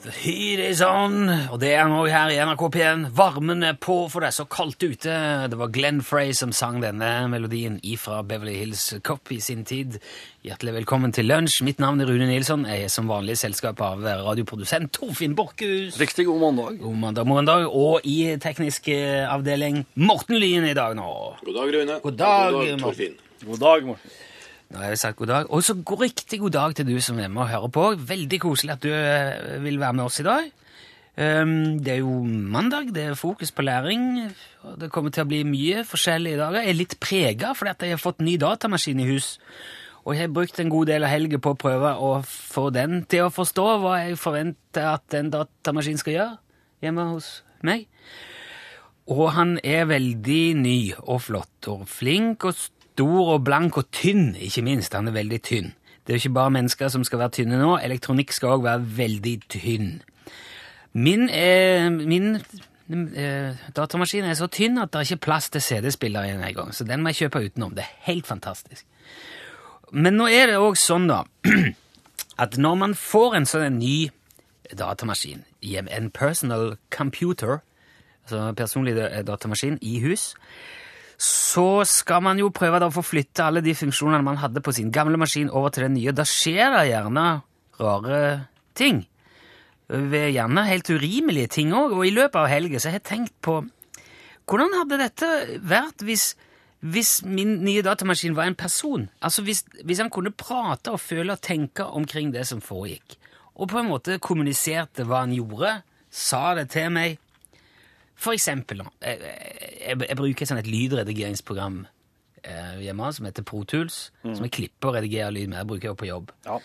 The heat is on, og det er nå her i NRK P1. Varmen er på, for det er så kaldt ute. Det var Glenn Frey som sang denne melodien ifra Beverly Hills Cop i sin tid. Hjertelig velkommen til lunsj. Mitt navn er Rune Nilsson. Jeg er som vanlig selskap av radioprodusent Torfinn Borchhus. Riktig god mandag. God mandag morgendag. Og i teknisk eh, avdeling Morten Lyen i dag nå. God dag, Rune. God dag, Morten. Torfinn. God dag, Morten. Nå har jeg sagt god dag. Og så god, riktig god dag til du som er med og hører på. Veldig koselig at du eh, vil være med oss i dag. Um, det er jo mandag, det er fokus på læring. Det kommer til å bli mye forskjellig i dag. Jeg er litt prega fordi at jeg har fått ny datamaskin i hus. Og jeg har brukt en god del av helga på å prøve å få den til å forstå hva jeg forventer at en datamaskin skal gjøre hjemme hos meg. Og han er veldig ny og flott og flink og stor og blank og tynn, ikke minst. Han er veldig tynn. Det er jo ikke bare mennesker som skal være tynne nå. Elektronikk skal òg være veldig tynn. Min, eh, min eh, datamaskin er så tynn at det er ikke plass til CD-spiller igjen engang, så den må jeg kjøpe utenom. Det er helt fantastisk. Men nå er det òg sånn, da, at når man får en sånn ny datamaskin, en personal computer, altså personlig datamaskin, i hus, så skal man jo prøve å få flytte alle de funksjonene man hadde på sin gamle maskin, over til den nye. Da skjer det gjerne rare ting. Gjerne helt urimelige ting òg. Og i løpet av helga har jeg tenkt på hvordan hadde dette vært hvis, hvis min nye datamaskin var en person? Altså hvis, hvis han kunne prate og føle og tenke omkring det som foregikk. Og på en måte kommuniserte hva han gjorde, sa det til meg. For eksempel, jeg, jeg, jeg bruker et, et lydredigeringsprogram eh, hjemme som heter ProTools, som jeg klipper og redigerer lyd med. Jeg bruker det på jobb. Ja.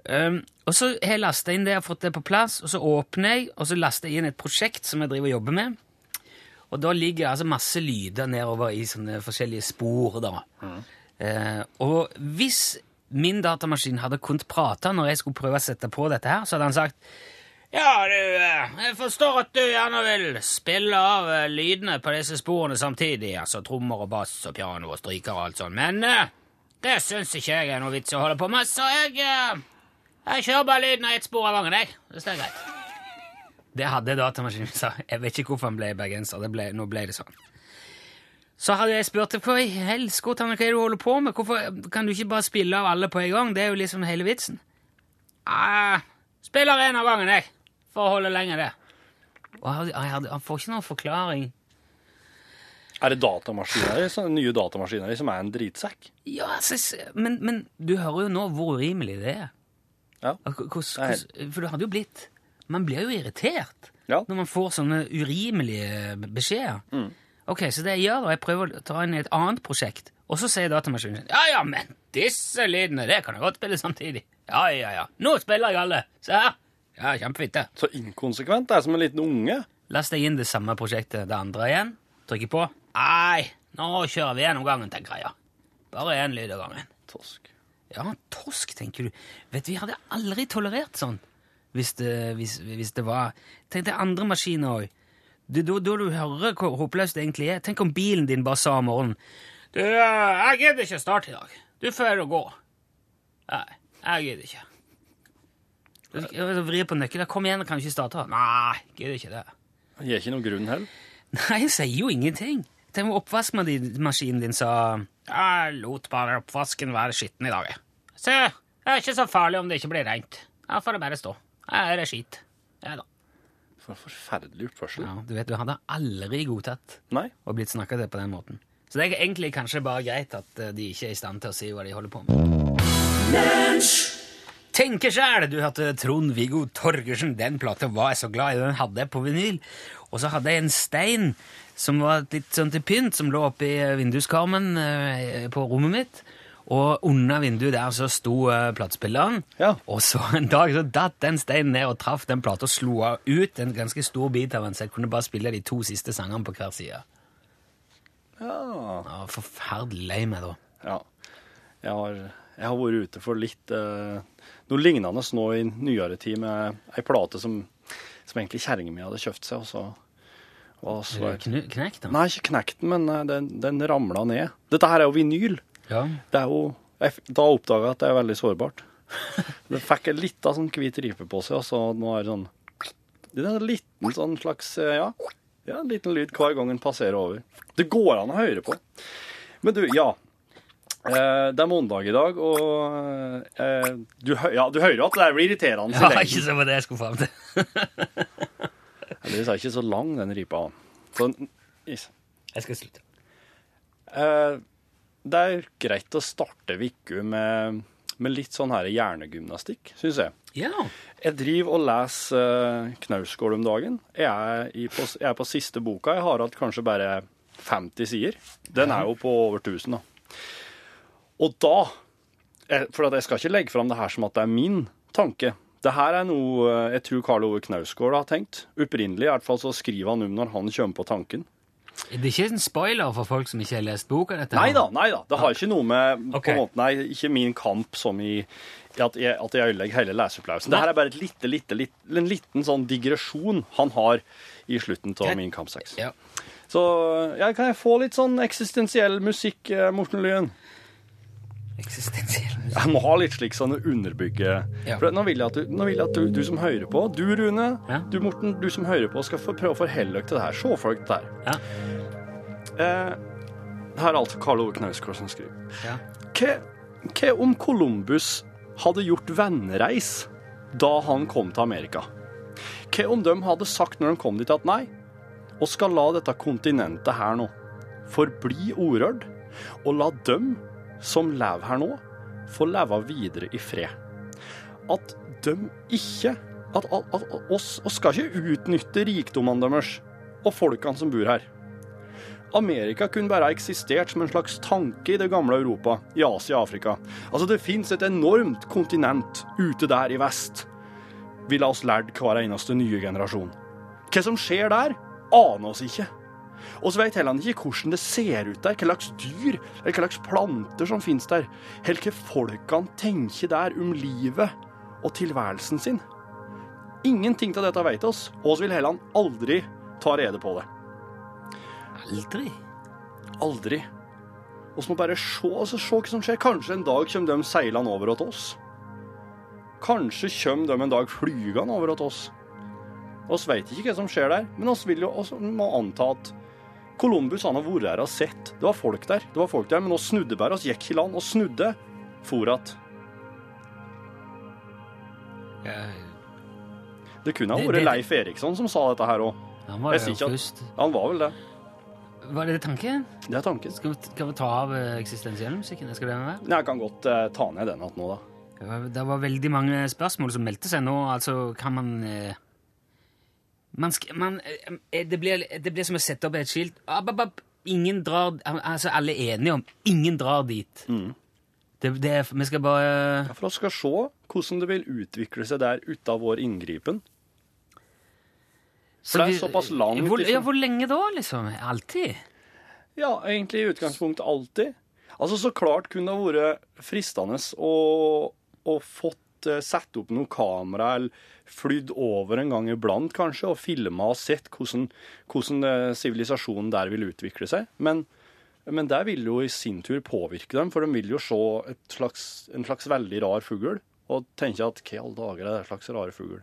Um, og så har jeg lasta inn det, jeg har fått det på plass, og så åpner jeg, og så laster jeg inn et prosjekt som jeg driver og jobber med. Og da ligger det altså masse lyder nedover i sånne forskjellige spor, da. Eh, og hvis min datamaskin hadde kunnet prate når jeg skulle prøve å sette på dette her, så hadde han sagt ja, du, eh, jeg forstår at du gjerne vil spille av eh, lydene på disse sporene samtidig, altså trommer og bass og piano og stryker og alt sånt, men eh, det syns ikke jeg er noe vits å holde på med, så jeg, jeg kjører bare lyden av ett spor av gangen, jeg. Hvis det er greit. Det hadde datamaskinen sa. Jeg vet ikke hvorfor han ble bergenser, det ble, nå ble det sånn. Så hadde jeg spurt hva i helskotte hva er det du holder på med, hvorfor kan du ikke bare spille av alle på en gang, det er jo liksom hele vitsen. Ah, spiller en av gangen, jeg for å holde lenger det. Og han får ikke noen forklaring. Er det datamaskiner, nye datamaskiner som er en dritsekk? Ja, altså, men, men du hører jo nå hvor urimelig det er. Ja. Hors, hors, For det hadde jo blitt Man blir jo irritert Ja. når man får sånne urimelige beskjeder. Ok, Så det jeg gjør, da, jeg prøver å ta inn i et annet prosjekt, og så sier datamaskinen ja, ja, men disse lydene, det kan jeg godt spille samtidig. Ja, ja, ja. Nå spiller jeg alle. Se her. Ja, kjempefint, det. Så inkonsekvent. Det er som en liten unge. Last deg inn det samme prosjektet, det andre igjen. Trykker på. Nei, nå kjører vi gjennom gangen, tenker jeg. Bare én lyd av gangen. Tosk. Ja, torsk, tenker du. Vet du, Vi hadde aldri tolerert sånn hvis det, hvis, hvis det var Tenk deg andre maskiner òg. Da du, du, du hører hvor håpløst det egentlig er. Tenk om bilen din bare sa om morgenen Du, eh, jeg gidder ikke starte i dag. Du får gå. Nei, jeg gidder ikke. Du du vrir på nøkkelen. Kom igjen, kan du ikke starte? Nei, gidder ikke det. Gir ikke noen grunn heller. Nei, jeg sier jo ingenting. Tenk om oppvaskmaskinen din sa Jeg lot bare oppvasken være skitten i dag. jeg. Se, det er ikke så farlig om det ikke blir rent. Da får det bare stå. Her er det skit. Ja da. For en forferdelig oppførsel. Ja, du vet, du hadde aldri godtatt Nei. å blitt snakka til på den måten. Så det er egentlig kanskje bare greit at eh, de ikke er i stand til å si hva de holder på med. Tenke sjæl! Du hørte Trond-Viggo Torgersen. Den plata var jeg så glad i. Den hadde jeg på vinyl. Og så hadde jeg en stein som var litt sånn til pynt, som lå oppi vinduskarmen eh, på rommet mitt. Og under vinduet der så sto eh, platespilleren. Ja. Og så en dag så datt den steinen ned og traff den plata og slo av ut en ganske stor bit av den, så jeg kunne bare spille de to siste sangene på hver side. Ja. Var forferdelig lei meg da. ja. Jeg har, jeg har vært ute for litt eh, noe lignende nå i nyere tid med ei plate som, som egentlig kjerringa mi hadde kjøpt seg, og så, Knekt den? Nei, ikke knekt den, men eh, den, den ramla ned. Dette her er jo vinyl. Ja. Det er jo jeg, Da oppdaga jeg at det er veldig sårbart. Det fikk en lita sånn hvit ripe på seg, og så nå er det sånn Det er en liten sånn slags eh, Ja, ja en liten lyd hver gang den passerer over. Det går an å høre på. Men du, ja. Eh, det er mandag i dag, og eh, du, ja, du hører jo at det blir irriterende. ja, ikke så var det jeg skulle fram til. Heldigvis er ikke så lang, den ripa. Så, is. Jeg skal slutte. Eh, det er greit å starte uka med, med litt sånn her hjernegymnastikk, syns jeg. Ja. Jeg driver og leser uh, Knausgård om dagen. Jeg er, i, på, jeg er på siste boka. Jeg har hatt kanskje bare 50 sider. Den er jo på over 1000, da. Og da eh, For at jeg skal ikke legge fram det her som at det er min tanke. Det her er noe eh, jeg tror Karl Ove Knausgård har tenkt. Opprinnelig i hvert fall så skriver han om når han kommer på tanken. Det er ikke en spoiler for folk som ikke har lest boka? dette? Nei da, nei da. Det har ikke noe med okay. måte, Nei, ikke min kamp som i at jeg, at jeg ødelegger hele leseopplevelsen. Det her er bare et lite, lite, lite, en liten sånn digresjon han har i slutten av min kamp 6. Ja. Så ja, kan jeg få litt sånn eksistensiell musikk, eh, Morten Lyen? Eksistensiell Jeg må ha litt slik sånn underbygge Ja. For nå vil jeg at, du, vil jeg at du, du som hører på, du Rune, Ja. du Morten, du som hører på, skal få prøve å forholde dere til det her. Se for dere det her. Ja. Eh, her er altså Karl Ove Knausgård som skriver. Ja. Hva, hva om Columbus hadde gjort vennereis da han kom til Amerika? Hva om de hadde sagt når de kom dit at nei, og skal la dette kontinentet her nå forbli urørt, og la dem som lever her nå, får leve videre i fred? At de ikke At, at, at oss, oss skal ikke utnytte rikdommene deres og folkene som bor her. Amerika kunne bare eksistert som en slags tanke i det gamle Europa, i Asia og Afrika. Altså, det fins et enormt kontinent ute der i vest, ville oss lært hver eneste nye generasjon. Hva som skjer der, aner oss ikke. Og så vet heller ikke hvordan det ser ut der, hva slags dyr eller hva slags planter som finnes der, eller hva folkene tenker der om livet og tilværelsen sin. Ingenting av dette vet oss, og vi vil heller aldri ta rede på det. Aldri. Aldri. Vi må bare se, altså, se hva som skjer. Kanskje en dag kommer de seilende over til oss. Kanskje kommer de en dag flygende over til oss. Vi vet ikke hva som skjer der, men vi vil jo oss må anta at Columbus han har vært her og sett. Det var folk der, det var folk der, men nå snudde bare. Vi gikk i land og snudde. For at det kunne ha vært Leif Eriksson som sa dette her òg. han var jo først. Han var vel det. Var det tanken? Det er tanken. Skal vi, skal vi ta av eksistensiell musikken? Skal det med? Nei, jeg kan godt uh, ta ned den igjen nå, da. Det var, det var veldig mange spørsmål som meldte seg nå. Altså, kan man eh, man, sk man eh, det, blir, det blir som å sette opp et skilt. Ab, ab, ab. Ingen drar Altså, alle er enige om ingen drar dit. Det, det, er- vi skal bare Ja, For vi skal se hvordan det vil utvikle seg der ute av vår inngripen. For det er såpass langt hvor, Ja, hvor lenge da, liksom? Alltid? Ja, egentlig i utgangspunktet alltid. Altså, så klart kunne det vært fristende å, å fått eh, satt opp noen kamera eller flydd over en gang iblant, kanskje, og filma og sett hvordan, hvordan eh, sivilisasjonen der vil utvikle seg. Men, men det vil jo i sin tur påvirke dem, for de vil jo se slags, en slags veldig rar fugl og tenke at hva i alle dager er det slags rare fugl?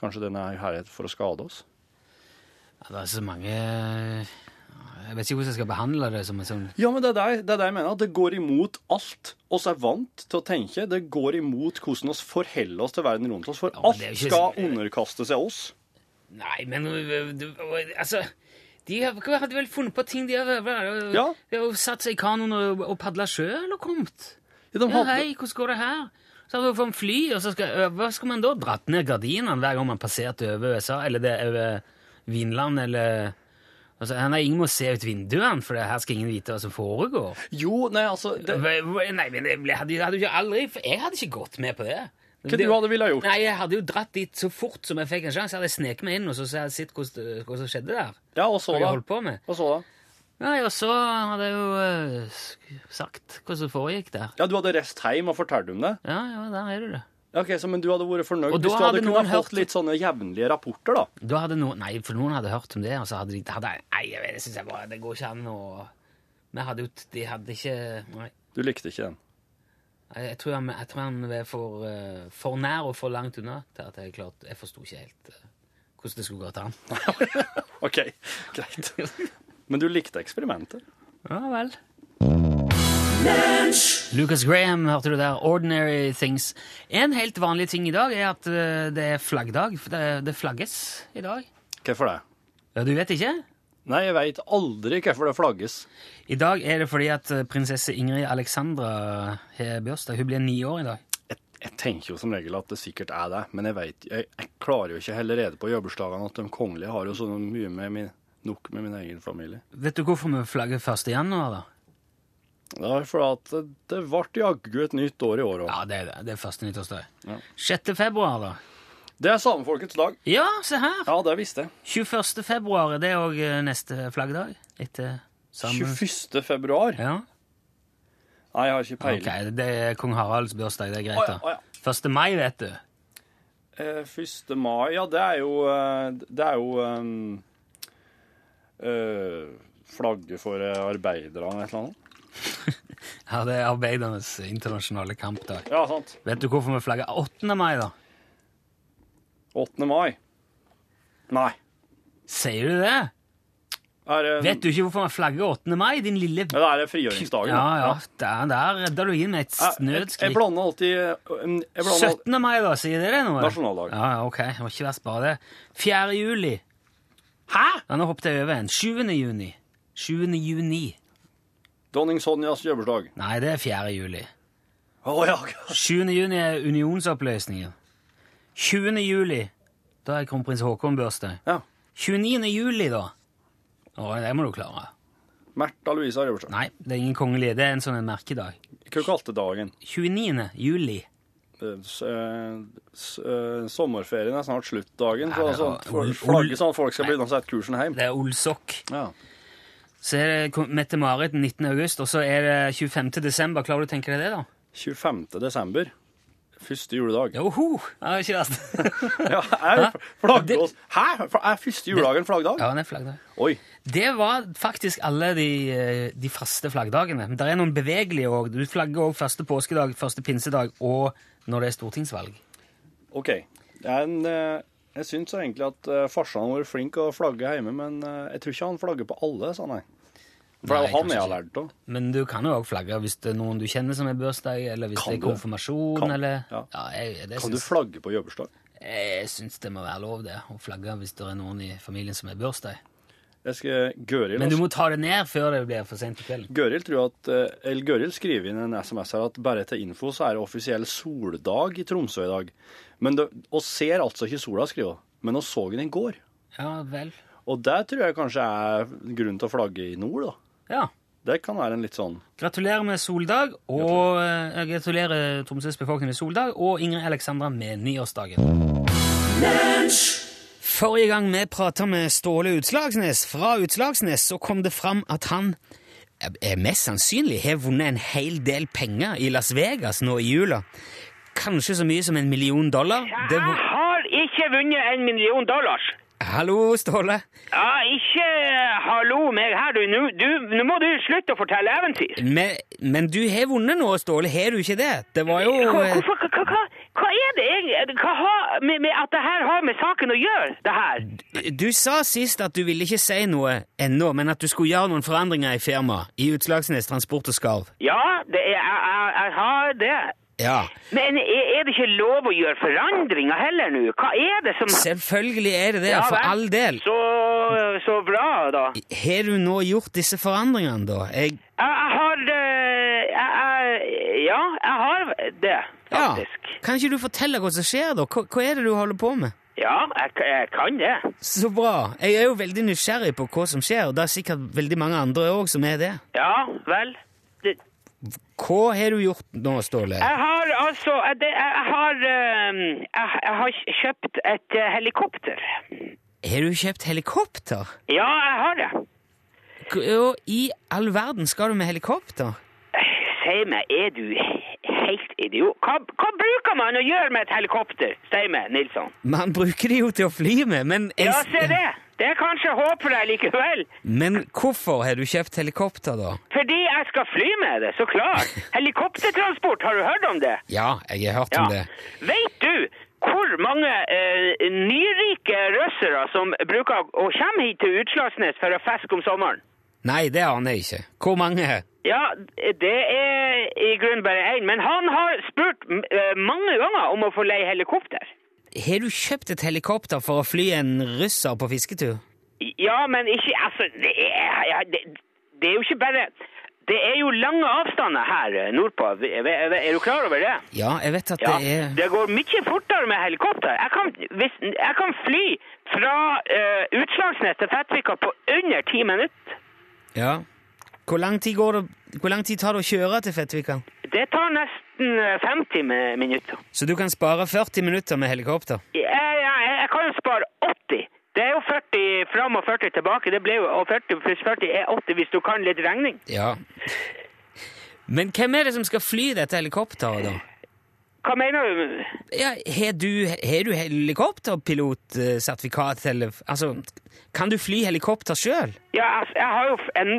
Kanskje den er her for å skade oss? Ja, det er så mange Jeg vet ikke hvordan jeg skal behandle det som en sånn Ja, men det er det, det er det jeg mener. Det går imot alt oss er vant til å tenke. Det går imot hvordan vi forholder oss til verden rundt oss. For Ja, alt ikke skal underkaste seg oss. Nei, men øh, du, altså de hadde vel funnet på ting de har, hva- Ja. de hadde satt seg i kanoen og, og padla sjøl og kommet. Ja, Ja, hei, hvordan går det her? Så har vi fått fly, og så skal, øh, hva skal man da? Dratt ned gardinene hver gang man passerte over USA, eller det over Vinland, eller altså, han har ingen må se ut vinduene, for her skal ingen vite hva som foregår. jo, nei, altså det, Hva- hva- Nei, men jeg hadde, jeg hadde jo aldri Jeg hadde ikke gått med på det. Hva du hadde ville gjort? Nei, Jeg hadde jo dratt dit så fort som jeg fikk en sjanse. Jeg hadde sneket meg inn og så hadde jeg sett hva som skjedde der. Ja, og så Hva da? Og så da? Nei, og så hadde jeg jo uh, sagt hva som foregikk der. Ja, du hadde reist hjem og fortalt om det? Ja, ja, der er du det. Ok, så, Men du hadde vært fornøyd hvis du hadde hadde kunnet hørt... fått litt sånne jevnlige rapporter, da? Da hadde noen, nei, for noen hadde hørt om det, og så hadde de hadde, Nei, det syns jeg bare, det går ikke an å Vi hadde jo De hadde ikke Nei. Du likte ikke den? Jeg, jeg, tror han, jeg tror han er for, eh, for nær og for langt unna til at jeg klart Jeg forsto ikke helt eh, hvordan det skulle gå til han. OK, greit. Men du likte eksperimentet? Ja vel. Lucas Graham, hørte du der. Ordinary Things. En helt vanlig ting i dag er at eh, det er flaggdag. Det, det flagges i dag. Hvorfor det? Ja, Du vet ikke? Nei, jeg veit aldri hvorfor det flagges. I dag er det fordi at eh, prinsesse Ingrid Alexandra har bursdag. Hun blir ni år i dag. Jeg, jeg tenker jo som regel at det sikkert er det, men jeg vet, jeg, jeg klarer jo ikke heller rede på jobbursdagene at de kongelige har jo så mye med min, nok med min egen familie. Vet du hvorfor vi flagger 1. januar, da? Det for at det, det ble jaggu et nytt år i år òg. Ja, det er det. Det er første nyttårsdag. Ja. 6. februar, da? Det er samefolkets dag. Ja, se her! Ja, det visste jeg. 21. februar, det er òg neste flaggdag. Etter sammen... 21. februar? Ja. Nei, jeg har ikke peiling. Ok, det er kong Haralds bursdag, det er greit, Å ja, oh, ja. da. 1. mai, vet du. Eh, 1. mai, ja, det er jo eh, Det er jo um, eh, Flagget for eh, arbeiderne et eller annet. Ja, det er arbeidernes internasjonale kampdag. Ja, sant. Vet du hvorfor vi flagger 8. mai, da? 8. mai. Nei. Sier du det? Er um... Vet du ikke hvorfor vi flagger 8. mai, din lille Ja, det er frigjøringsdagen. Ja, ja, der, der redder du inn med et Jeg, jeg, blander alltid jeg blander, 17. mai, da, sier det det noe? Nasjonaldag. Ja, ja, ok, det var ikke verst bare det. 4. juli. Hæ? Ja, nå hoppet jeg over en. 7. juni. 7. juni. Dronning Sonjas jubileumsdag. Nei, det er 4. juli. Å ja. 7. juni er unionsoppløsningen. 20. juli, da er kronprins Haakon bursdag. ja. 29. juli, da? Å, det må du klare. Märtha Louise har jobbursdag. Nei, det er ingen kongelige. Det er en sånn en merkedag. Hva kalte dagen? 29. juli. Eh, s- eh, eh, Sommerferien er snart slutt-dagen. Så det sånn, sånn at folk skal begynne å sette kursen hjem. Det er Olsok. Ja. Så er det Mette-Marit 19. august, og så er det 25. desember. Klarer du å tenke deg det, da? 25. desember. Første juledag. Joho! Ja, ikke verst. Ja, er flaggås Hæ? Er første juledagen flaggdag? ja, den er flaggdag. Oi. Det var faktisk alle de, eh, de faste flaggdagene. Men det er noen bevegelige òg. Du flagger òg første påskedag, første pinsedag og når det er stortingsvalg. OK. Det er en, eh, jeg syns egentlig at uh, farsan har vært flink å flagge hjemme, men uh, jeg tror ikke han flagger på alle, sa han. For det er jo han jeg har lært av. Men du kan jo òg flagge hvis det er noen du kjenner som er bursdag, eller hvis Kan det er konfirmasjon, Kan. eller Ja. jeg, det Kan du flagge på jobbursdag? jeg syns det må være lov, det. Å flagge hvis det er noen i familien som er bursdag. Jeg skal Gøril Men du må ta det ned før det blir for sent på kvelden. Gøril tror at, eh, eller Gøril skriver inn en SMS her at bare til info så er det offisiell soldag i Tromsø i dag. Men det, og ser altså ikke sola, skriver hun. Men hun så den i går. Ja vel. Og det tror jeg kanskje er grunnen til å flagge i nord, da. Ja. Det kan være en litt sånn Gratulerer med soldag, og eh, gratulerer Tromsøs befolkning med soldag, og Ingrid Alexandra med nyårsdagen. Forrige gang vi prata med Ståle Utslagsnes fra Utslagsnes, så kom det fram at han eh, eh, mest sannsynlig har vunnet en hel del penger i Las Vegas nå i jula. Kanskje så mye som en million dollar. Det Jeg har ikke vunnet en million dollars. Hallo, Ståle. Ja, ikke eh, hallo meg her, du. Nå du- nå må du slutte å fortelle eventyr. Men, men du har vunnet nå, Ståle. Har du ikke det? Det var jo eh, hvorfor, hva, hva, hva er det egentlig Hva har med, med at det her har med saken å gjøre, det her? Du sa sist at du ville ikke si noe ennå, men at du skulle gjøre noen forandringer i firmaet. I Utslagsnes Transport og Skarv. Ja, det er, jeg, jeg, jeg har det. Ja. Men er, det ikke lov å gjøre forandringer heller nå? Hva er det som Selvfølgelig er det det, Ja for all del. Så, så bra, da. Har du nå gjort disse forandringene, da? Jeg, Jeg, har eh, jeg, Ja, jeg har det, ja. faktisk. Kan ikke du fortelle hva som skjer, da? Hva, hva er det du holder på med? Ja, jeg, jeg kan det. Så bra. Jeg er jo veldig nysgjerrig på hva som skjer, og det er sikkert veldig mange andre òg som er det. Ja, vel. Det, Hva har du gjort nå, Ståle? jeg har altså jeg, det, jeg, har, eh, jeg, har kjøpt et eh, helikopter. Har du kjøpt helikopter? Ja, jeg har det. Hva i all verden skal du med helikopter? Si meg, er du helt idiot? Hva, hva bruker man å gjøre med et helikopter, Steime Nilsson? Man bruker det jo til å fly med, men Ja, se det. Det er kanskje håp for deg likevel. Men hvorfor har du kjøpt helikopter, da? Fordi jeg skal fly med det, så klart. Helikoptertransport, har du hørt om det? Ja, jeg har hørt Ja. om det. Vet du hvor mange eh, nyrike russere som bruker å komme hit til Utslagsnes for å fiske om sommeren? Nei, det aner jeg ikke. Hvor mange? Ja, det er i grunnen bare én, men han har spurt eh, mange ganger om å få leie helikopter. Har du kjøpt et helikopter for å fly en russer på fisketur? Ja, men ikke Altså, det er, ja, det, det er jo ikke bare Det er jo lange avstander her eh, nordpå. Er, du klar over det? Ja, jeg vet at Ja, det er det går mye fortere med helikopter. Jeg kan, hvis, jeg kan fly fra uh, Utslagsnes til Fettvika på under ti minutter. Ja. Hvor lang tid, går det, hvor lang tid tar det å kjøre til Fettvika? Det tar nesten eh, 50 minutter. Så du kan spare 40 minutter med helikopter? Jeg, jeg, jeg kan jo spare 80. Det er jo 40 fram og 40 tilbake. Det ble jo, og 40 pluss 40 er 80 hvis du kan litt regning. Ja. Men hvem er det som skal fly dette helikopteret, da? Hva mener du? Ja, Har du, har du helikopterpilotsertifikat, eller Altså, kan du fly helikopter sjøl? Ja, altså, jeg har jo en,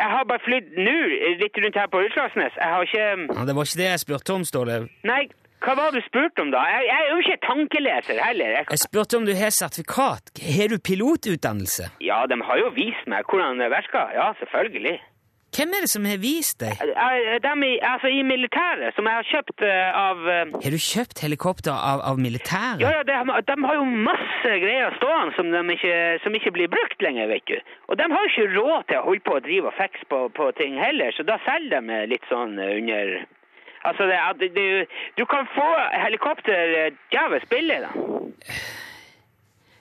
jeg har bare flydd nå litt rundt her på Utslagsnes. Jeg har ikke Ja, det var ikke det jeg spurte om, Ståle. Nei, hva var det du spurte om da? Jeg, jeg er jo ikke tankeleser heller. Jeg, Jeg spurte om du har sertifikat. Har du pilotutdannelse? ja, de har jo vist meg hvordan det virker. Ja, selvfølgelig. Hvem er det som har vist deg? Eh, De i, altså i militæret, som jeg har kjøpt eh, av eh, Har du kjøpt helikopter av, av militæret? Ja, ja, de, de har jo masse greier stående som, de ikke, som ikke blir brukt lenger, vet du. Og de har jo ikke råd til å holde på å drive og fikse på, på ting heller, så da selger de litt sånn eh, under Altså, det, det, du, du kan få helikopter eh, djevelsk billig, da.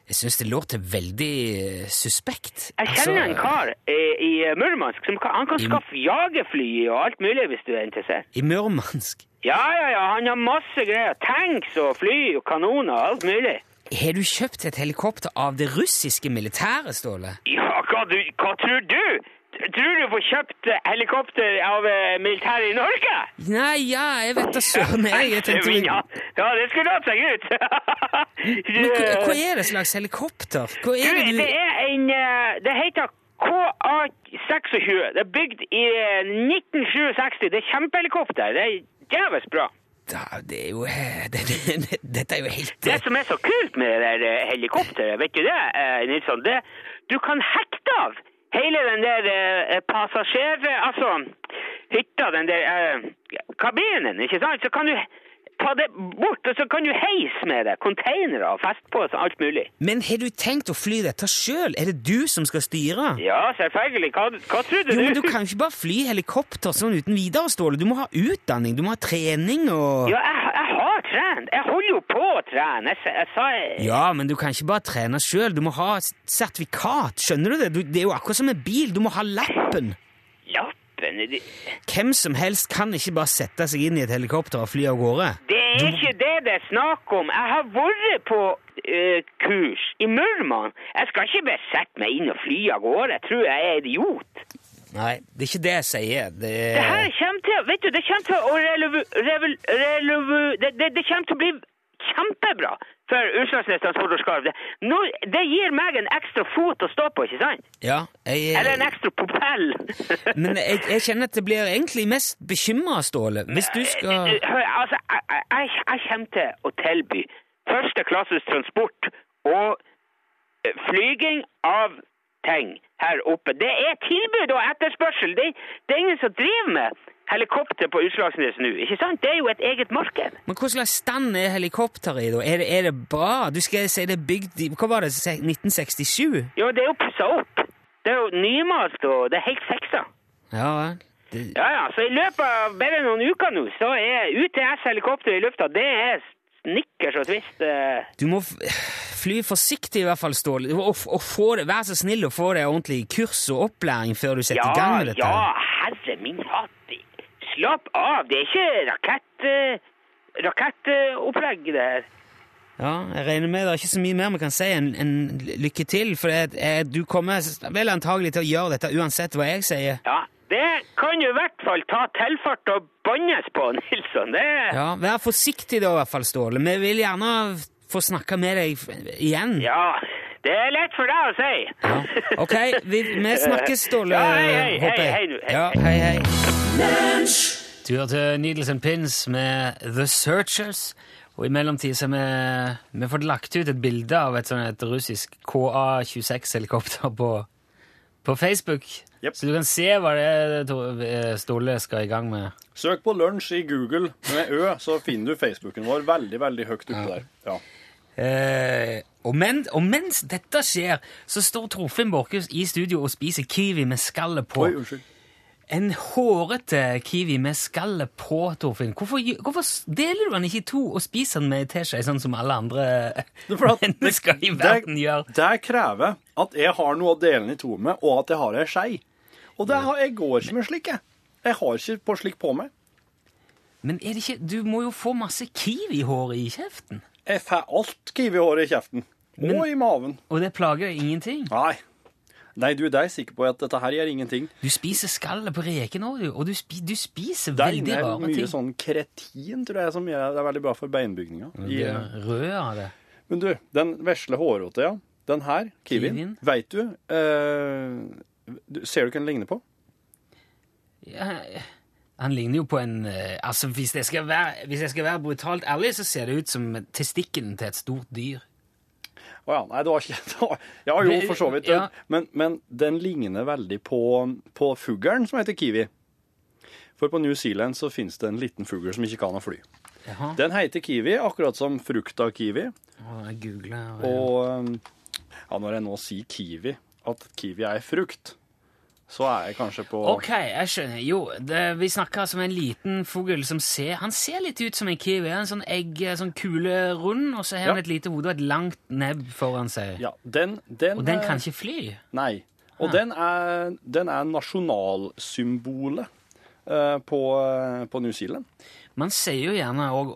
Jeg syns det låter veldig eh, suspekt. Jeg kjenner en Altså, kar eh, i Murmansk som kan, han kan I- skaffe jagerfly og alt mulig hvis du er interessert. I Murmansk. Ja, ja, ja, han har masse greier. Tanks og fly og kanoner og alt mulig. Har du kjøpt et helikopter av det russiske militæret, Ståle? Ja, hva, du, hva tror du? Tror du får kjøpt eh, helikopter av eh, militæret i Norge? Nei, ja, jeg vet da søren jeg. jeg tenkte, ja, ja, det skulle hatt seg ut. Men hva, hva er det slags helikopter? Hva Du, er det du det er en eh, Det heter KA26. Det er bygd i eh, 1967. Det er kjempehelikopter. Det er jævlig bra. da, Det er jo eh, det, det, Dette er jo helt Det som er så kult med det der eh, helikopteret, vet du det, eh, Nilsson? Det, du kan hekte av hele den der eh, passasjer... Altså, hytta, den der eh, kabinen, ikke sant? Så kan du ta det bort, og så kan du heise med det. Containere og festposer, alt mulig. Men har du tenkt å fly dette sjøl? Er det du som skal styre? Ja, selvfølgelig. Hva, hva trodde Jo, du? men Du kan jo ikke bare fly helikopter sånn uten videre, Ståle. Du må ha utdanning, du må ha trening og Ja, jeg, jeg trent. Jeg holder jo på å trene. Jeg, sa- jeg sa Ja, men du kan ikke bare trene sjøl. Du må ha sertifikat. Skjønner du det? Du, det er jo akkurat som en bil. Du må ha lappen. Lappen det, Hvem som helst kan ikke bare sette seg inn i et helikopter og fly av gårde. det er ikke det det er snakk om. Jeg har vært på eh, kurs i Murman. Jeg skal ikke bare sette meg inn og fly av gårde. Jeg tror jeg er idiot. Nei, det er ikke det jeg sier. Det Det her er kommer til, vet du, det kommer til å relevu... relevu, relevu det, det, det kommer til å bli kjempebra for Utslagsnes Transport og Skarv. Det, nå, det gir meg en ekstra fot å stå på, ikke sant? Ja, jeg Eller en ekstra propell. Men jeg, jeg kjenner at det blir egentlig mest bekymra, Ståle. Hvis du skal Hør, altså, jeg, jeg, jeg- jeg kommer til å tilby første klasses transport og eh, flyging av ting her oppe. Det er tilbud og etterspørsel. Det, det er ingen som driver med helikopter på Utslagsnes nå, ikke sant? Det er jo et eget marked. Men hva slags stand er helikopteret i, da? Er det, er det bra? Du skal si det er bygd i Hva var det? 1967? Jo, det er jo pussa opp. Det er jo nymalt, og det er helt fiksa. Ja. Det, Ja, ja, så i løpet av bare noen uker nå, så er UTS-helikopter i lufta, det er snickers og twist. eh. du må fly forsiktig, i hvert fall, Ståle. Og, og få det, vær så snill å få deg ordentlig kurs og opplæring før du setter i gang med dette. Ja, herre min hatt. Slapp av, det er ikke rakett... eh, Rakettopplegg, det her. Ja, jeg regner med det er ikke så mye mer vi kan si enn en lykke til, for det, eh, du kommer vel antagelig til å gjøre dette uansett hva jeg sier. Ja, det kan jo i hvert fall ta tilfart og bannes på, Nilsson. Det Ja, Vær forsiktig da, i hvert fall, Ståle. Vi vil gjerne få snakke med deg igjen. Ja, det er lett for deg å si. Ja. Ok, vi, vi snakkes, Ståle. Ja, hei, hei, hei, hei, hei, Ja, hei. hei. Du hørte Needles and Pins med The Searchers. Og i mellomtid så har vi, vi fått lagt ut et bilde av et sånt et russisk KA-26-helikopter på, på Facebook. Yep. Så du kan se hva det er eh, Ståle skal i gang med. Søk på lunsj i Google med Ø, så finner du Facebooken vår veldig veldig høyt oppe der. Ja. Eh, og, men, og mens dette skjer, så står Torfinn Borchhus i studio og spiser kiwi med skallet på. Oi, unnskyld. En hårete kiwi med skallet på, Torfinn. Hvorfor, hvorfor deler du den ikke i to og spiser den med ei teskje, sånn som alle andre Det er mennesker i verden gjør? Det krever at jeg har noe å dele den i to med, og at jeg har ei skei. Og det har, jeg går ikke med slik, jeg. Jeg har ikke på slik på meg. Men er det ikke, du må jo få masse kiwihår i kjeften. Jeg får alt kiwihåret i kjeften. Og i maven. Og det plager deg ingenting. Nei. Nei, du, det er jeg sikker på at dette her gjør ingenting. Du spiser skallet på reken òg, og du, spi, du spiser Det er ting. Det er mye ting. sånn kretin, tror jeg, som gjør, det er veldig bra for beinbygninga. Du rød av det. Men du, den vesle hårrota, ja. Den her, kiwien, Kiwien? veit du, uh, Ser du hva den ligner på? Ja, han ligner jo på en uh, Altså, hvis jeg, skal være, hvis jeg skal være brutalt ærlig, så ser det ut som testikkelen til et stort dyr. Å ja, nei, det var ikke Ja, jo, for så vidt. ja. Men, men den ligner veldig på, på fuglen som heter kiwi. For på New Zealand så finnes det en liten fugl som ikke kan å fly. Jaha. Den heter kiwi, akkurat som frukta kiwi. Å, jeg googler. Og ja, når jeg nå sier kiwi, at kiwi er frukt, så er jeg kanskje på Ok, jeg skjønner. Jo, det, vi snakker som en liten fugl som ser Han ser litt ut som en kiwi. En sånn egg, sånn kule rund, og så har han Ja. et lite hode og et langt nebb foran seg. Ja, den, den Og den kan ikke fly. Nei. Og Ah. den er, den er nasjonalsymbolet eh, på, eh, på New Zealand. Man sier jo gjerne òg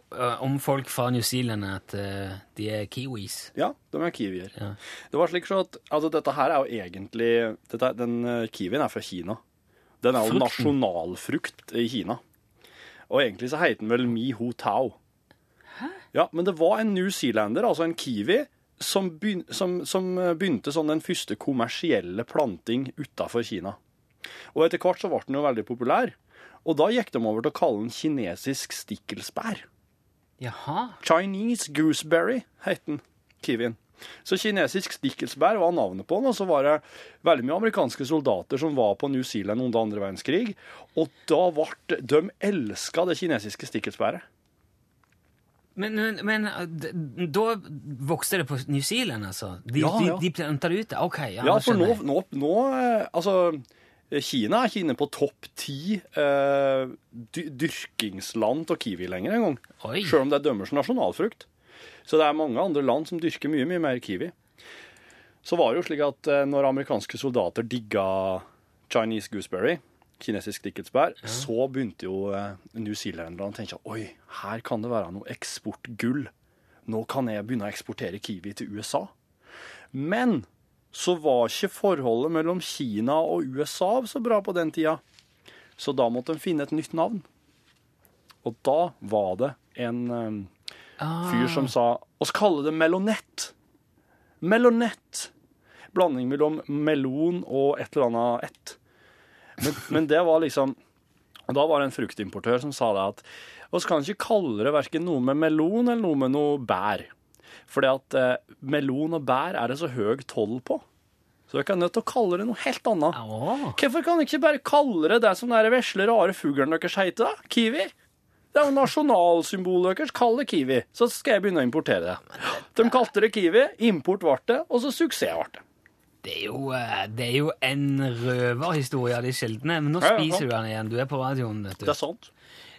om folk fra New Zealand at eh, de er kiwis. Ja, de er kiwier. Ja. Det var slik at altså, dette her er jo egentlig dette, Den eh, kiwien er fra Kina. Den er jo Frukten. nasjonalfrukt i Kina. Og egentlig så heter den vel Mi Ho Tao. Ja, men det var en newzealender, altså en kiwi, som, begyn som, som eh, begynte sånn den første kommersielle planting utafor Kina. Og etter hvert så ble den jo veldig populær. Og da gikk de over til å kalle den kinesisk stikkelsbær. Jaha. Chinese gooseberry het den, kiwien. Så kinesisk stikkelsbær var navnet på den, og så var det veldig mye amerikanske soldater som var på New Zealand under andre verdenskrig, og da ble de elska det kinesiske stikkelsbæret. Men, men, men da vokste det på New Zealand, altså? De, Ja, ja. de, de planta det ut? Ok, ja, Ja, for nå, nå, nå eh, Altså, Kina er ikke inne på topp ti eh, dy dyrkingsland av kiwi lenger engang. Selv om det er dømmers nasjonalfrukt. Så det er mange andre land som dyrker mye, mye mer kiwi. Så var det jo slik at eh, når amerikanske soldater digga Chinese gooseberry, kinesisk stikkelsbær, så begynte jo eh, newzealenderne å tenke oi, her kan det være noe eksportgull. Nå kan jeg begynne å eksportere kiwi til USA. Men så var ikke forholdet mellom Kina og USA så bra på den tida. Så da måtte de finne et nytt navn. Og da var det en eh, fyr som sa oss kaller det melonett. Melonett. Blanding mellom melon og et eller annet ett. Men, men det var liksom da var det en fruktimportør som sa det at oss kan ikke kalle det verken noe med melon eller noe med noe bær. Fordi at eh, melon og bær er det så høy toll på. Så dere er nødt til å kalle det noe helt annet. Hvorfor kan dere ikke bare kalle det det som den vesle, rare fuglen deres heter? da? Kiwi? Det er jo nasjonalsymbolet deres. Kall det kiwi, så skal jeg begynne å importere det. De kalte det kiwi, import ble det, og så suksess ble det. det, er jo, eh, det er jo en røverhistorie av de sjeldne. Men nå spiser du den igjen. Du er på radioen, vet du. Det er sant.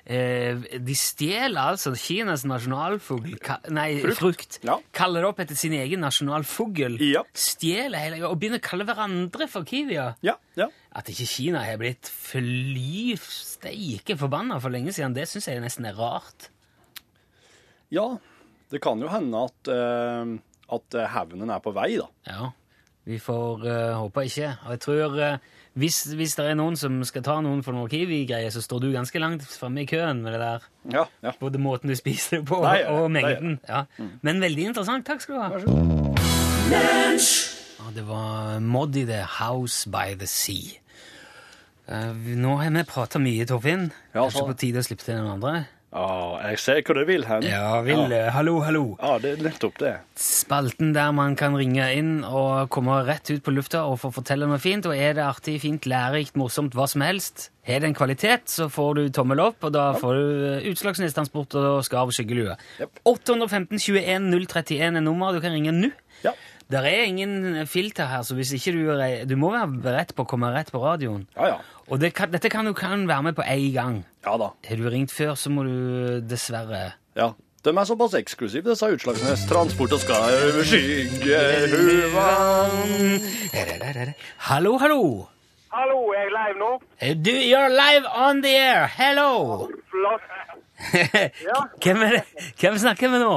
Eh, de stjeler altså Kinas nasjonalfugl Nei, frukt. Frukt. Ja. Kaller det opp etter sin egen nasjonalfugl. Ja. Stjeler hele Og begynner å kalle hverandre for kiwier. Ja, ja. At ikke Kina har blitt fly steike forbanna for lenge siden, det syns jeg nesten er rart. Ja, det kan jo hende at, uh, at eh, hevnen er på vei, da. Ja, vi får uh, håpe ikke. Og jeg tror eh, Hvis, hvis det er noen som skal ta noen for noen Kiwi-greier, så står du ganske langt framme i køen med det der. Ja, ja. Både måten du spiser det på, Nei, ja, og mengden. Ja. Men veldig interessant. Takk skal du ha. Vær så god. Ja, det var Moddy The House by the Sea. Uh, nå har vi prata mye, Torfinn. Ja, Kanskje så. på tide å slippe til den andre? Ja, jeg ser hvor du vil hen. Ja, vil ja. eh, Hallo, hallo. ja, det er nettopp det. Spalten der man kan ringe inn og komme rett ut på lufta og få fortelle noe fint. Og er det artig, fint, lærerikt, morsomt, hva som helst, har det en kvalitet, så får du tommel opp, og da får du eh, Utslagsnes-transport og skarv skyggelue. Yep. 815 21 031 er nummeret. Du kan ringe nå. Ja. Der er ingen filter her, så hvis ikke du er Du må være beredt på å komme rett på radioen. Ja, ja. Og det kan, dette kan du kan være med på én gang. Ja da. Har du ringt før, så må du dessverre Ja. De er såpass eksklusive, disse utslagene. Transport og skal skyggehuva Hallo, hallo! Hallo, er jeg live nå? Eh, Du, you're live on the air! Hello! Flott. Hvem, er det? Hvem snakker vi nå?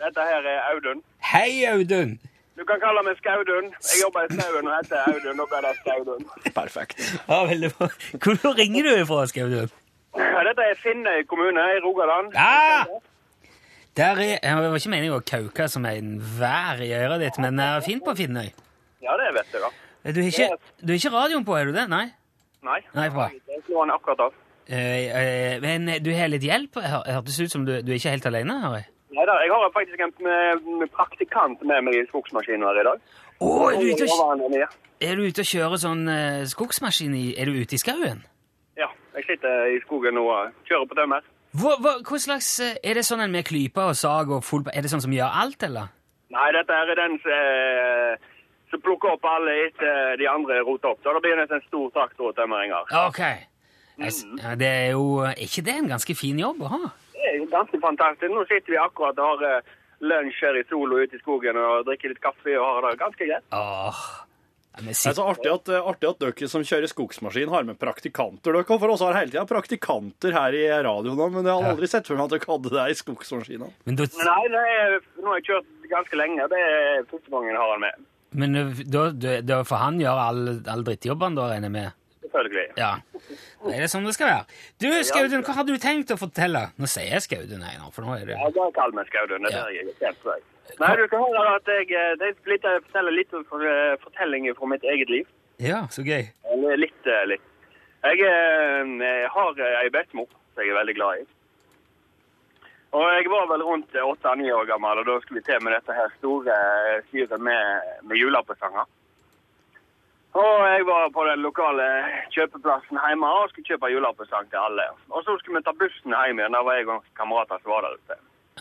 Dette her er Audun. Hei, Audun! Du kan kalle meg Skaudun. Jeg jobber i Skauen og heter Audun. og ble det Skaudun. Perfekt. Ja, veldig bra. Hvor ringer du ifra, Skaudun? Ja, Dette er Finnøy kommune i Rogaland. Ja! Der er, jeg var ikke meningen å kauke som en vær i øret ditt, men det er fint på Finnøy. Ja, det vet jeg da. Du har ikke, du har ikke radioen på, er du det? Nei? Nei. Nei, bra. Jeg slår den akkurat av. Uh, uh, men du har litt hjelp? Hørtes ut som du, du er ikke helt alene? hører jeg. Nei da, jeg har faktisk en eh, praktikant med meg i skogsmaskinen her i dag. Å, er, du ute og, er du ute og kjører sånn eh, skogsmaskin i Er du ute i skauen? Ja, jeg sitter i skogen og kjører på tømmer. Hva, hva, hva slags, eh, Er det sånn en med klype og sag og full Er det sånn som gjør alt, eller? Nei, dette er den som, eh, som plukker opp alle etter de andre roter opp. Så da blir det en stor traktor og tømmeringer. Ok. Jeg s- Ja, det er jo Er ikke det en ganske fin jobb å ha? Det er jo ganske fantastisk. Nå sitter vi akkurat og har uh, lunsj her i sola ute i skogen og drikker litt kaffe og har det ganske greit. Ah. Ja, Det er så artig at, artig at dere som kjører skogsmaskin, har med praktikanter. Dere for oss har hele tida praktikanter her i radioen, men jeg har aldri sett for meg at dere hadde det i skogsmaskinen. men da, Nei, det er, nå har jeg kjørt ganske lenge. Det er første gangen jeg har den med. men eh, da, da, da får han gjøre all, all drittjobben, da, regner jeg med? Selvfølgelig. Ja. Det er det sånn det skal være. Du, Skaudun, hva hadde du tenkt å fortelle? Nå sier jeg Skaudun, jeg nå, for nå er det Ja, bare kall meg Skaudun. Det er Ja. jeg kjent for. Nei, du skal høre at jeg, eh, det er litt, jeg forteller litt for, eh, fortellinger fra mitt eget liv. Ja, så gøy. Litt, eh, litt. Jeg, eh, jeg har ei bestemor som jeg er veldig glad i. Og jeg var vel rundt åtte-ni år gammel, og da skulle vi til med dette her store styret med, med julepresanger. Og jeg var på den lokale kjøpeplassen hjemme og skulle kjøpe julepresang til alle. Og så skulle vi ta bussen hjem igjen. Da var jeg og kamerater som var der ute.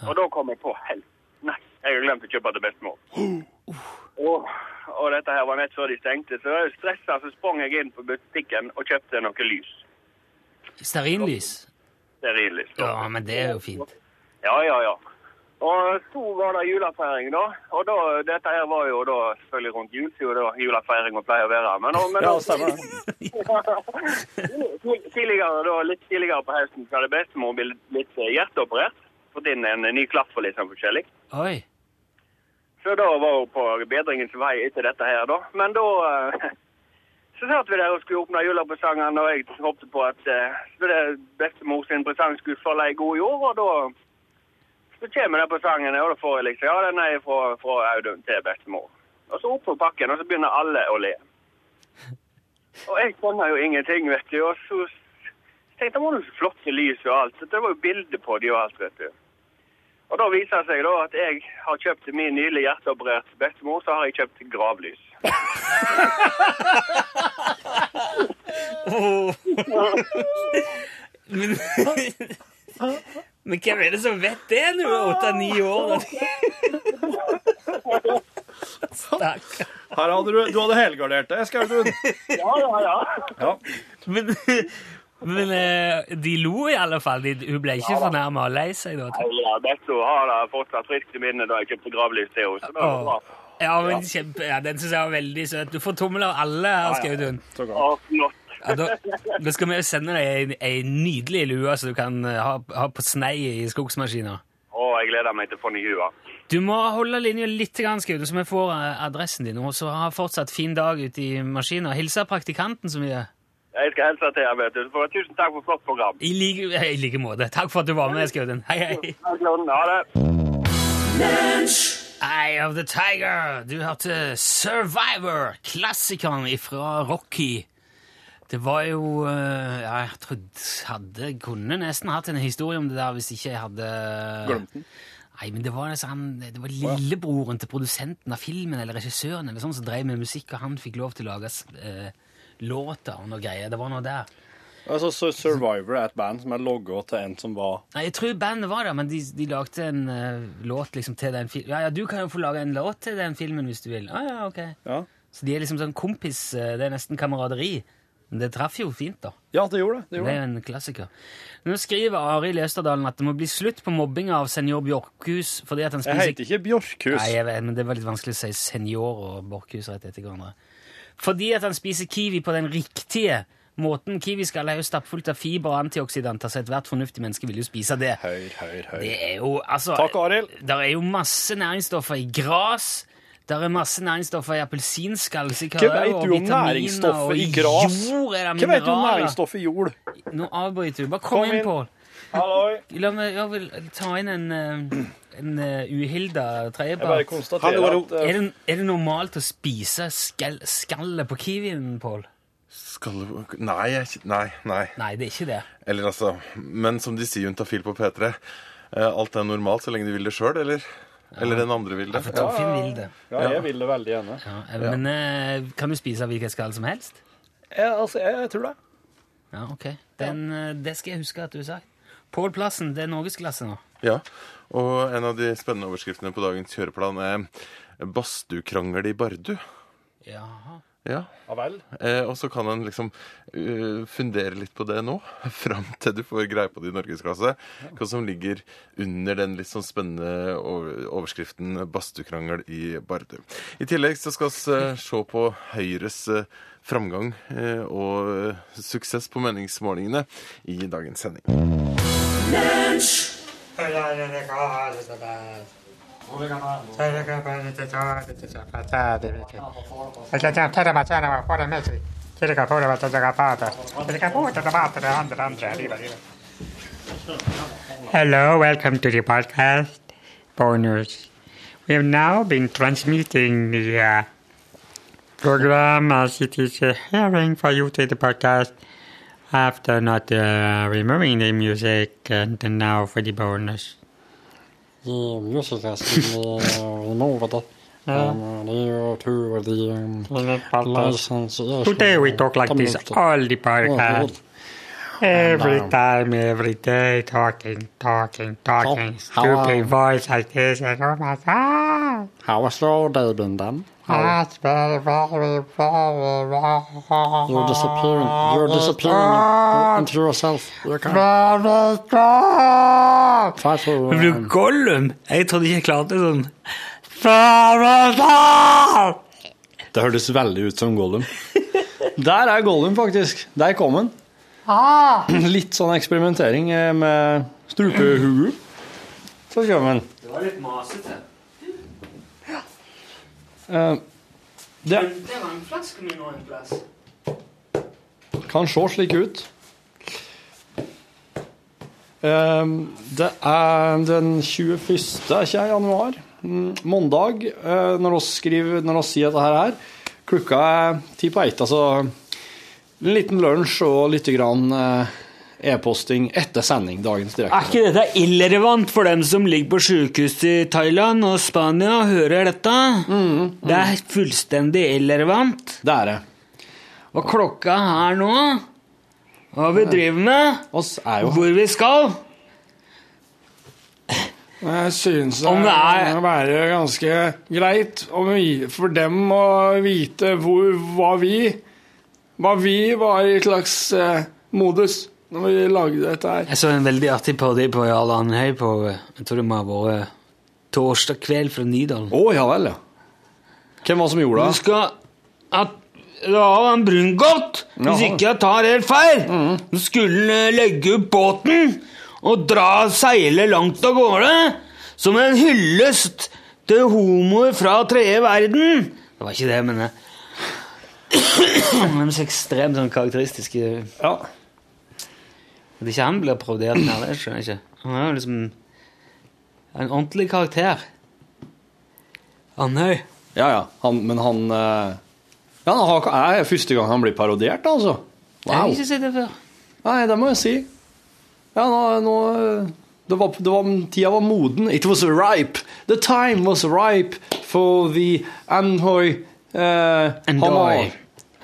Og da kom jeg på helt Nei, jeg har glemt å kjøpe til bestemor. Og, og dette her var nett før de stengte, så jeg stressa, så sprang jeg inn på butikken og kjøpte noe lys. Stearinlys. Stearinlys. Ja, men det er jo fint. Ja, ja, ja. Og så var det julefeiring, da. Og da, dette her var jo da selvfølgelig rundt jul, siden da julefeiringa pleier å være. Men, men Ja, stemmer tidligere, da, litt tidligere på høsten så hadde bestemor blitt litt hjerteoperert. Fått inn en ny klaff og litt sånn forskjellig. Oi. Så da var hun på bedringens vei etter dette her, da. Men da eh, så satt vi der og skulle åpne julepresangen, og jeg håpte på at uh, bestemor sin presang skulle falle i god jord, og da så kommer det på sangen, og da får jeg liksom Ja, den er fra, fra Audun til bestemor. Og så opp på pakken, og så begynner alle å le. Og jeg skjønner jo ingenting, vet du. Og så tenkte jeg, var noe flotte lys og alt. Så det var jo bilde på de og alt, vet du. Og da viser det seg da at jeg har kjøpt til min nylig hjerteoperert bestemor, så har jeg kjøpt gravlys. Men, men hvem er det som vet det nå, åtte-ni år? Stakkar. Her hadde du, du hadde helgardert deg, Skaudun. Ja, ja, ja. Ja. Men, men eh, de lo i alle fall. De, hun ble ikke fornærma og lei seg da? jeg. Ja, Bestemor har da fortsatt friskt i minnet da jeg kjøpte gravlys til henne. Ja, men kjempe, ja, Den syns jeg var veldig søt. Du får tommel av alle her, Skaudun. Så godt. Ja, da, da skal vi jo sende deg ei, nydelig lue så du kan eh, ha, ha på snei i skogsmaskiner. Å, jeg gleder meg til å få ny lue. Du må holde linja litt, Skaude, så vi får eh, adressen din. Og så ha fortsatt fin dag ute i maskina. Hilse praktikanten så mye. Jeg skal hilse til deg, vet du. For tusen takk for flott program. I like, I like måte. Takk for at du var med, Skauden. Hei, hei. Ha det. Eye of the Tiger. Du hørte Survivor, klassikeren fra Rocky. Det var jo eh, ja, Jeg trodde hadde, kunne nesten hatt en historie om det der hvis ikke jeg hadde Glemt den? Nei, men det var, sånn, det var lillebroren til produsenten av filmen eller regissøren eller sånn som drev med musikk, og han fikk lov til å lage eh, låter og noe greier. Det var noe der. Altså, så Survivor er et band som er logga til en som var Nei, Jeg tror bandet var der, men de, de lagde en uh, låt liksom til den filmen. Ja, ja, du kan jo få lage en låt til den filmen hvis du vil. Ah, ja, ok. Ja, Så de er liksom sånn kompis, eh, det er nesten kameraderi. Men det traff jo fint, da. ja det gjorde det. det, Det er jo en klassiker. Nå skriver Arild Østerdalen at det må bli slutt på mobbing av senior Bjorkhus fordi at han Jeg heter ikke Bjorkhus. Nei, jeg vet, men det var litt vanskelig å si senior og Bjorkhus rett etter hverandre. Fordi at han spiser kiwi på den riktige måten. Kiwiskall er jo stappfullt av fiber og antioksidanter, så ethvert fornuftig menneske vil jo spise det. Høyr, høyr, høyr. Det er jo, altså Takk, Arild. Det er jo masse næringsstoffer i gras. Der er masse næringsstoffer i appelsinskall. Hva vet du om næringsstoffer i gras? Jord er det Hva vet du om næringsstoffer i jord? Nå avbryter du. Bare kom, Kom inn. Pål. Halloi. La meg jeg vil ta inn en, eh, en eh, uhilda tredjepart. eh, Er det, er det normalt å spise skall, skallet på kiwien, Pål? Skal du Nei, nei, nei. Nei, det er ikke det. Eller altså Men som de sier Juntafil på P3, eh, alt er normalt så lenge de vil det sjøl, eller? Eller den andre vil det. For Torfinn vil det. Ja, jeg vil det veldig gjerne. Ja, men eh, kan du spise hvilket skall som helst? Jeg, altså, jeg, jeg tror det. Ja, ok. Den, eh, det skal jeg huske at du sagt. Pål Plassen, det er norgesklasse nå. Ja. Og en av de spennende overskriftene på dagens kjøreplan er 'Badstukrangel i Bardu. Jaha. Ja. Ja vel. Eh, og så kan en liksom uh, fundere litt på det nå, fram til du får greie på det i norgesklasse. Hva som ligger under den litt sånn spennende overskriften 'Badstukrangel i Bardu'. I tillegg så skal vi uh, se på Høyres uh, framgang og suksess på meningsmålingene i dagens sending. Hello, welcome to the podcast bonus. We have now been transmitting the uh, program as it is a hearing for you to the podcast after not uh, removing the music and now for the bonus. The music has been uh, removed. Um, det är ju tur um, license Today we talk like this all the podcast. Every no. time, every day, talking, talking, talking, How- how, stupid um, voice like this, and oh my god! How was your day been then? You're disappearing. You're disappearing into yourself. You. Men du, Um, Gollum! Jeg trodde ikke jeg klarte sånn. Very! Det hørtes veldig ut som Gollum. Der er Gollum, faktisk. Der kom han. Litt sånn eksperimentering eh, med strupehue. Så kommer han. Det var litt masete. Eh, Det Det var en flaske min nå en plass. kan se slik ut. Eh, Det er den 21. er ikke januar. Mm, Mandag, uh, når vi skriver, når vi sier dette her. Klokka er ti på ett, altså en liten lunsj og litt grann eh, e-posting etter sending dagens direkte. Er ikke dette irrelevant for dem som ligger på sykehus i Thailand og Spania og hører dette? Det er fullstendig irrelevant. Det er det. Og klokka her nå Hva vi driver med? Oss er jo Hvor vi skal? Jeg synes det, det er- være ganske greit for dem å vite hvor, hva vi Hva vi var i slags eh, modus når vi lagde dette her. Jeg så en veldig artig parodi på Jarl Andhøy på Jeg tror det må ha vært torsdag kveld fra Nydalen. Å, ja vel, ja. Hvem var det som gjorde det? Du skal at var en Brungot, hvis ikke jeg tar helt feil. Du skulle legge opp båten og dra seile langt av gårde. som en hyllest til homoer fra tredje verden. Det var ikke det, men det var så ekstremt sånn karakteristiske Ja. At ikke han blir parodiert mer, det skjønner jeg ikke. Han er jo liksom en ordentlig karakter. Andøy. Ja, ja. Han, men han eh, Ja, han har- er første gang han blir parodiert, altså. Jeg har Wow. ikke sett det før. Nei, det må jeg si. Ja, nå, nå det var, det var, Tida var moden. It was ripe. The time was ripe for the Anhoi uh, Andoy.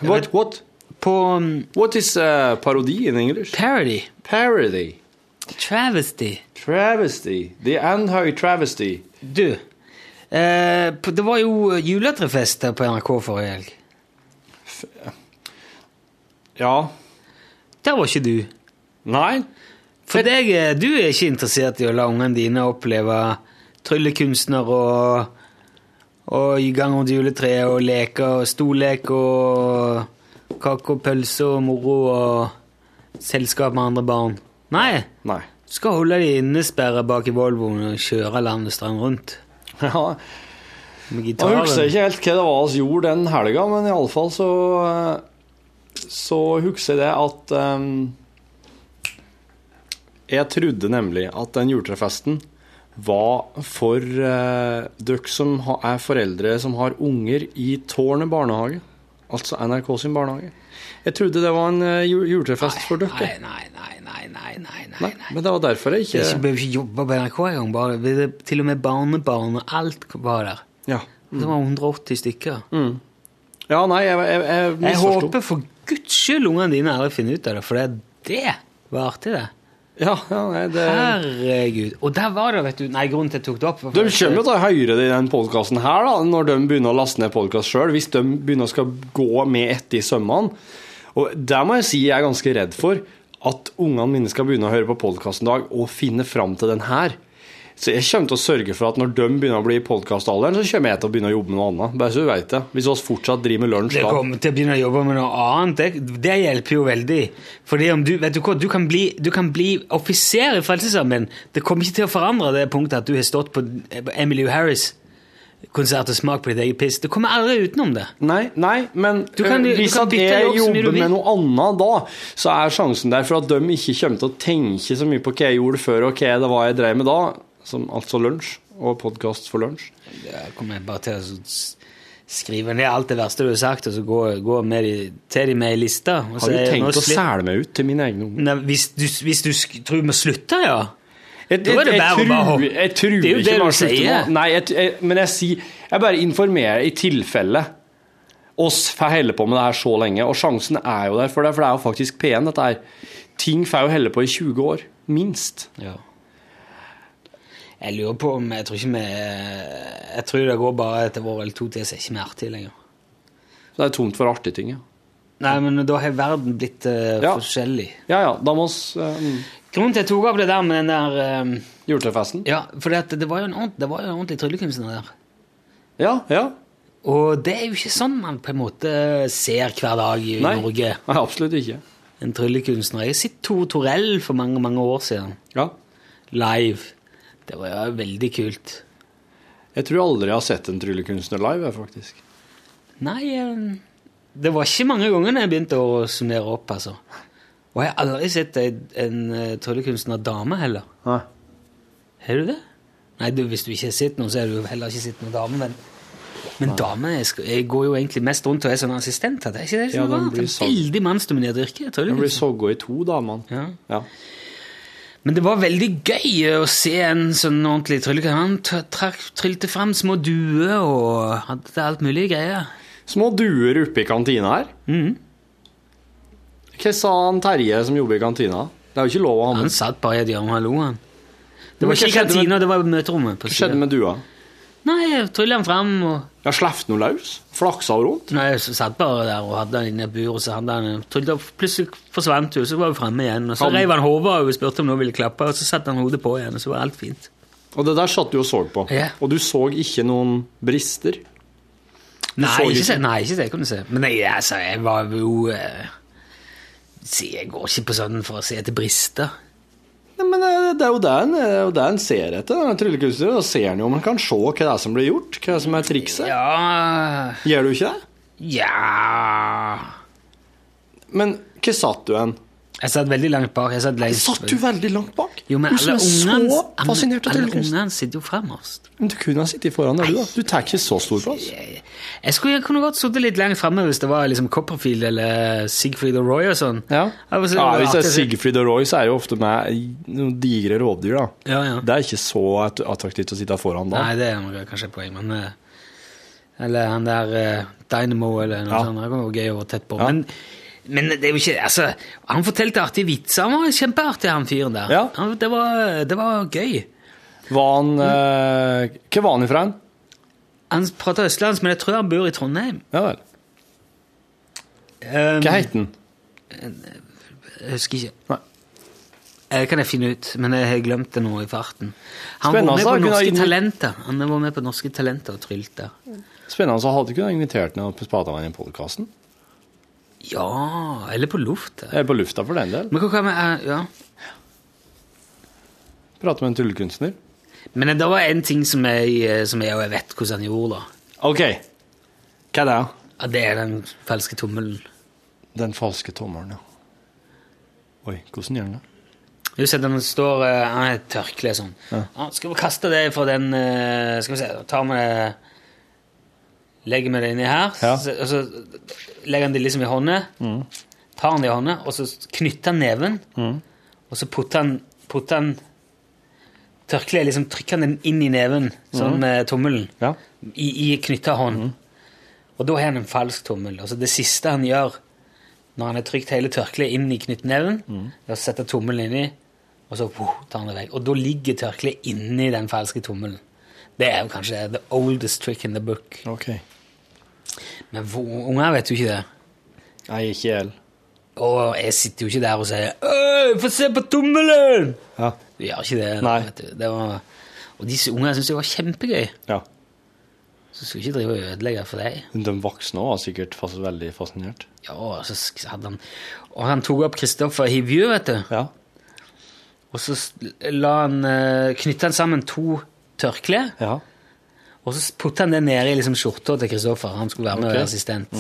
What, what, På um, what is uh, parodi in English? Parody. Parody. Travesty. Travesty. The Anhoy travesty. Du, eh, det var jo juletrefest på NRK forrige helg. Ja. Der var ikke du. Nei. For deg, eh, du er ikke interessert i å la ungene dine oppleve tryllekunstner og, og i gang rundt juletreet og leker og storlek og kake og pølse og moro og selskap med andre barn. Nei, Nei. du skal holde de innesperra bak i Volvoen og kjøre landet strand rundt. Ja, Med Jeg husker ikke helt hva det var vi gjorde den helga, men iallfall så Så husker jeg det at um, Jeg trodde nemlig at den juletrefesten var for uh, dere som er foreldre som har unger i Tårnet barnehage. Altså NRK sin barnehage. Jeg trodde det var en uh, juletrefest for dere. Nei, nei, nei, nei, nei, nei, nei. Men det var derfor jeg ikke, Jeg behøver ikke jobbe på NRK engang. bare- Til og med barnebarn og alt var der. Ja, Det var 180 stykker. ja nei, jeg, jeg, jeg Jeg håper for guds skyld ungene dine aldri finner ut av det, for det, det var artig, det. Ja, ja, nei, det Herregud. Og der var det, vet du Nei, grunnen til at jeg tok det opp De kommer til å høre det i den podkasten her, da, når de begynner å laste ned podkast sjøl. Hvis de begynner å skal gå med etter i sømmene. Og der må jeg si jeg er ganske redd for at ungene mine skal begynne å høre på podkasten i dag og finne fram til den her. Så jeg kommer til å sørge for at når de begynner å bli i podkastalderen, så kommer jeg til å begynne å jobbe med noe annet. Bare så du vet det. Hvis vi fortsatt driver med lunsj Det da. kommer til å begynne å jobbe med noe annet. Det, det hjelper jo veldig. Fordi om du, vet du hva, du kan bli, du kan bli offiser i Frelsesarmeen. Det kommer ikke til å forandre det punktet at du har stått på Emily Harris-konsert og smak på ditt eget piss. Du kommer aldri utenom det. Nei, nei, men Du kan- øh, du hvis kan at jeg jobber med noe annet da, så er sjansen der for at de ikke kommer til å tenke så mye på hva jeg gjorde før, og hva det var jeg drev med da, som altså lunsj og podkast for lunsj. Da kommer jeg bare til å skrive ned alt det verste du har sagt, og så gå, gå med de, til de med ei lista. Har du tenkt å sæle meg ut til mine egne unger? Hvis, du, hvis du tror vi slutter, ja? Jeg, jeg, jeg, jeg, hoppe. jeg, tror Det er jo det du sier. Nei, men jeg sier Jeg bare informerer i tilfelle oss får holde på med det her så lenge, og sjansen er jo der for det, for det er jo faktisk P1, dette her. Ting får jo holde på i 20 år. Minst. Ja. Jeg lurer på om Jeg tror ikke vi Jeg tror det går bare et år eller to til, så er det ikke mer artig lenger. Så det er tomt for artige ting, ja. Nei, men da har verden blitt uh, Ja. forskjellig. Ja ja, da må vi um... Grunnen til jeg tok opp det der med den der um... Juletrefesten? Ja, for det, det var jo en ordentlig, det var jo en ordentlig tryllekunstner der. Ja, ja. Og det er jo ikke sånn man på en måte ser hver dag i Nei. Norge. Nei, absolutt ikke. En tryllekunstner. Jeg har sett Tor Torell for mange, mange år siden. Ja. Live. Det var jo veldig kult. Jeg tror aldri jeg har sett en tryllekunstner live, faktisk. Nei, eh, det var ikke mange ganger jeg begynte å summere opp, altså. Og jeg har aldri sett en, en eh, tryllekunstner dame heller. Nei. Har du det? Nei, du, hvis du ikke har sett noen, så har du heller ikke sett noen dame, men men dame, jeg, går jo egentlig mest rundt og er sånn assistent. Det er ikke det Ja, som den er blir rart? sånn. Veldig mannsdominert yrke. Den blir sogga i to, damene. Ja. Ja. Men det var veldig gøy å se en sånn ordentlig tryllekunstner. Han trakk- trylte fram små duer og hadde alt mulig greier. Små duer oppe i kantina her. Mhm. Hva sa han Terje som jobber i kantina? Det er jo ikke lov å ha Han satt bare i et hjørne og lo, han. Det var ikke i med- kantina, det var møterommet. Hva skjedde med dua? Nei, jeg trylla den fram, og Ja, Slapp noe løs? Flaksa hun rundt? Nei, jeg satt bare der og hadde den inne i et bur, så hadde han tryllet, plutselig forsvant hun, så var hun fremme igjen. Og så Han- reiv han hodet av og spurte om noen ville klappe, og så satte han hodet på igjen, og så var alt fint. Og det der satt du og så på. Ja. Og du så ikke noen brister? Nei, ikke, ikke? nei, ikke det jeg kunne se. Men jeg, altså, jeg var jo eh, Jeg går ikke på sånn for å se etter brister. Men det, det er jo det en, det en ser etter. Tryllekunstneren. Da ser en jo om en kan se hva det er som blir gjort, hva som er trikset. Ja Gjør du ikke det? Ja Men hva satt du hen? Jeg satt veldig langt bak. Jeg satt lengst Satt du veldig langt bak? Jo, men alle så ungene sitter jo fremst. Men du kunne ha sittet foran der, du, da. Du tar ikke så stor plass. Jeg, skulle, jeg kunne godt sittet litt lenger fremme hvis det var liksom Copperfield eller Sigfrid og Roy og sånn. Ja. Så- Ja, hvis det er Sigfrid og Roy, så er jo ofte med noen digre rovdyr, da. Ja, ja. Det er ikke så attraktivt å sitte foran da. Nei, det er kanskje et poeng, men eh, Eller han der eh, Dynamo eller noe Ja. sånt. Det kan gøy å være tett på. Ja. Men, men det er jo ikke Altså, han fortalte artige vitser. Han var kjempeartig, han fyren der. Ja. Han, det, var, det var gøy. Var han eh, Hva var han ifra? Han, Han prater østlands, men jeg tror han bor i Trondheim. Ja vel. Um, Hva het han? Jeg husker ikke. Nei. Eh, kan jeg finne ut, men jeg har glemt det nå i farten. Han Spennende, var med på Norske kunne... Talenter. Han var med på Norske Talenter og trylte. Spennende, så hadde du kunnet invitert ham på Spatavann i podkasten. Ja, eller på lufta. Eller på lufta, for den del. Men hva kan vi eh, Ja. Prate med en tryllekunstner. Men det var en ting som jeg, eh, som jeg, jeg vet hvordan han gjorde. da. OK. Hva er det? Ja, det er den falske tommelen. Den falske tommelen, ja. Oi, hvordan gjør han det? Du ser den står eh, Han har et tørkle sånn. Ja. Ja, skal vi kaste det for den Skal vi se Tar vi det Legger vi det inni her, Ja. så, og så legger han det liksom i hånda. Tar han det i hånda, og så knytter han neven. Og så putter han, putter han tørkleet liksom Trykker han den inn i neven, sånn med tommelen. Ja. I, i knytta hånd. Og da har han en falsk tommel. Altså det siste han gjør når han har trykt hele tørkleet inn i knyttneven, er å sette tommelen inni, og så wow, tar han det vekk. Og da ligger tørkleet inni den falske tommelen. Det er jo kanskje the oldest trick in the book. OK. Men unger vet jo ikke det. Nei, ikke jeg heller. Og jeg sitter jo ikke der og sier «Øy, få se på tommelen! Ja. Vi gjør ikke det. Nei. Vet du. det var, og disse ungene syntes det var kjempegøy. ja. Så skulle ikke drive og ødelegge for deg. De voksne var sikkert fast, veldig fascinert. Ja, så hadde han Og han tok opp Kristoffer Hivju, vet du. Ja. Og så la han knytta han sammen to tørklær, Ja. og så putta han det ned i liksom skjorta til Kristoffer. Han skulle være med okay. assistent.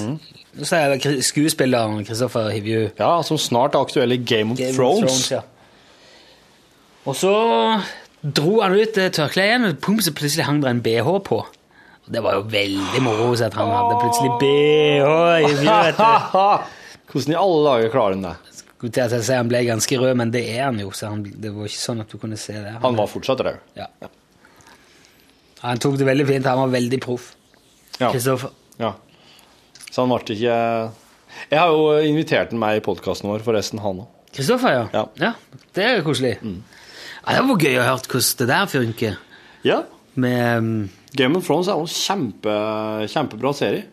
Så er det skuespilleren Kristoffer Hivju. ja, som snart er aktuell i Game of Game of Thrones. ja. Og så dro han ut det tørkleet igjen, og pum, så plutselig hang det en BH på. Og det var jo veldig moro at han hadde plutselig BH i du. Hvordan i alle dager klarer han det? Skulle til å si han ble ganske rød, men det er han jo, så han, det var ikke sånn at du kunne se det. Han var fortsatt rød. Ja. Ja. Han tok det veldig fint. Han var veldig proff. Kristoffer. ja. Så han ble ikke Jeg har jo invitert han meg i podkasten vår, forresten, han òg. Kristoffer, ja. Ja. Det er koselig. Ja, det var gøy å høre hvordan det der funker. Ja. Med um, Game of Thrones er jo en kjempe, kjempebra serie.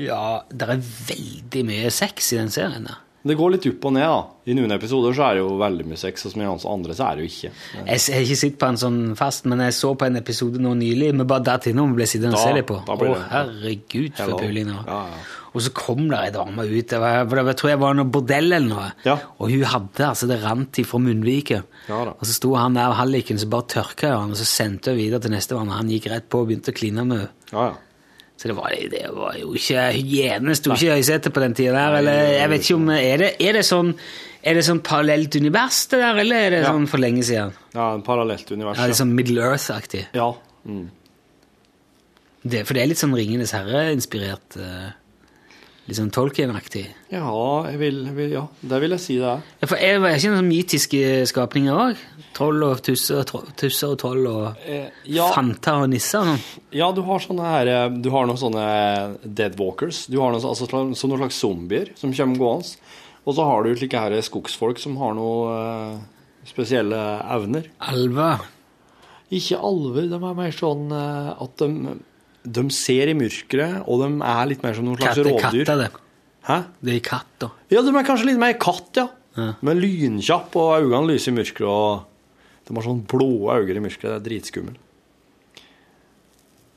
Ja, det er veldig mye sex i den serien. der. Det går litt opp og ned. da. I noen episoder så er det jo veldig mye sex, og i andre så er det jo ikke. Jeg har ikke sett på en sånn fast, men jeg så på en episode nå nylig. Vi bare datt innom og ble sittende og se litt på. Å, oh, herregud, for puling. Ja, ja. Og så kom der ei dame ut. Det var, for jeg tror jeg var noe bordell eller noe. Ja. Og hun hadde altså det rant ifra munnviket. Ja og så sto han der halliken så bare tørka han, og så sendte hun videre til nestemann. Og han gikk rett på og begynte å kline med henne. Ja, ja. Så det var, det var jo ikke hygiene. Sto ikke i høysetet på den tida der. Eller jeg vet ikke om Er det, er det sånn er det sånn parallelt univers, det der, eller er det Ja. sånn for lenge siden? ja en parallelt univers. Ja, det er sånn Middle Earth-aktig. Ja. Mm. Det, for det er litt sånn Ringenes herre-inspirert. eh, litt sånn Tolkien-aktig. ja, vil, vil, ja, det vil jeg si det er. Ja, for er det ikke noen mytiske skapninger òg? Troll og tusser, tro- tusser og troll og Eh, ja. fanter og nisser sånn? Ja, du har sånne her eh, Du har noen sånne dead walkers. Du har noen, altså, så noen slags zombier som kommer gående. Og så har du slike her skogsfolk som har noen spesielle evner. Alver. Ikke alver, de er mer sånn uh, at de, de ser i mørket, og de er litt mer som noen slags rovdyr. katter, det. Hæ? Det er katt, da. Ja, de er kanskje litt mer katt, ja. Ja. Men lynkjapp, og øynene lyser i mørket, og de har sånn blå øyne i mørket. Det er dritskummelt.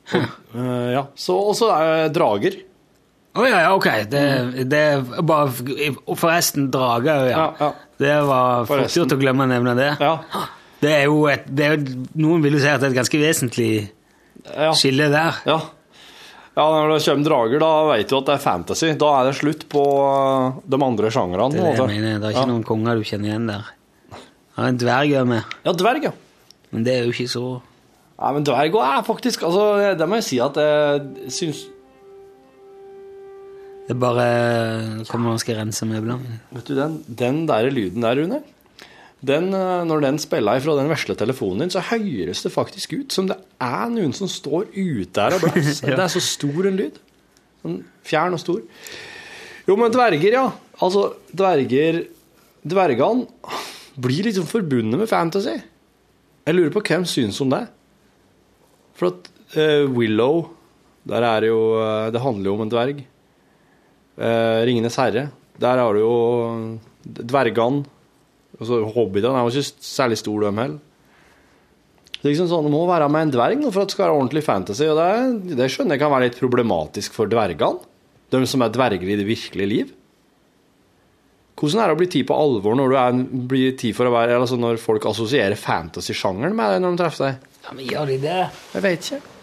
Og, eh, ja. Så, og så er det drager. Å ja, ja, ok. Det, det er bare forresten, drager, Ja, ja. Det var fort gjort å glemme å nevne det. Ja. Det er jo et, det er, Noen vil jo si at det er et ganske vesentlig Ja. skille der. Ja. ja, når det kommer drager, da vet du at det er fantasy. Da er det slutt på uh, de andre sjangrene. Det er det jeg mener. Det er ikke ja. noen konger du kjenner igjen der. Er en dverg er med, Ja, dverg, ja. men det er jo ikke så Nei, men dverg også er faktisk altså, Det må jeg si at jeg syns Det er bare Kommer man skal rense møblene. Vet du, den, den der lyden der, Rune den, eh, Når den spiller fra den vesle telefonen din, så høres det faktisk ut som det er noen som står ute her og blåser. Det er så stor en lyd. Sånn fjern og stor. Jo, men dverger, ja. Altså, dverger Dvergene blir liksom forbundet med fantasy. Jeg lurer på hvem syns om det. For at uh, Willow Der er det jo eh, Det handler jo om en dverg. Uh, Ringenes herre. Der har du jo dvergene. Altså, Hobbitene er jo ikke særlig store, de heller. Er liksom sånn, det må være med en dverg for at det skal være ordentlig fantasy. Og det, det skjønner jeg kan være litt problematisk for dvergene. De som er dverger i det virkelige liv. Hvordan er det å bli tid på alvor når du er, blir tid for å være altså Når folk assosierer fantasy-sjangeren med deg når de treffer deg? Ja, men gjør de det? Jeg vet ikke.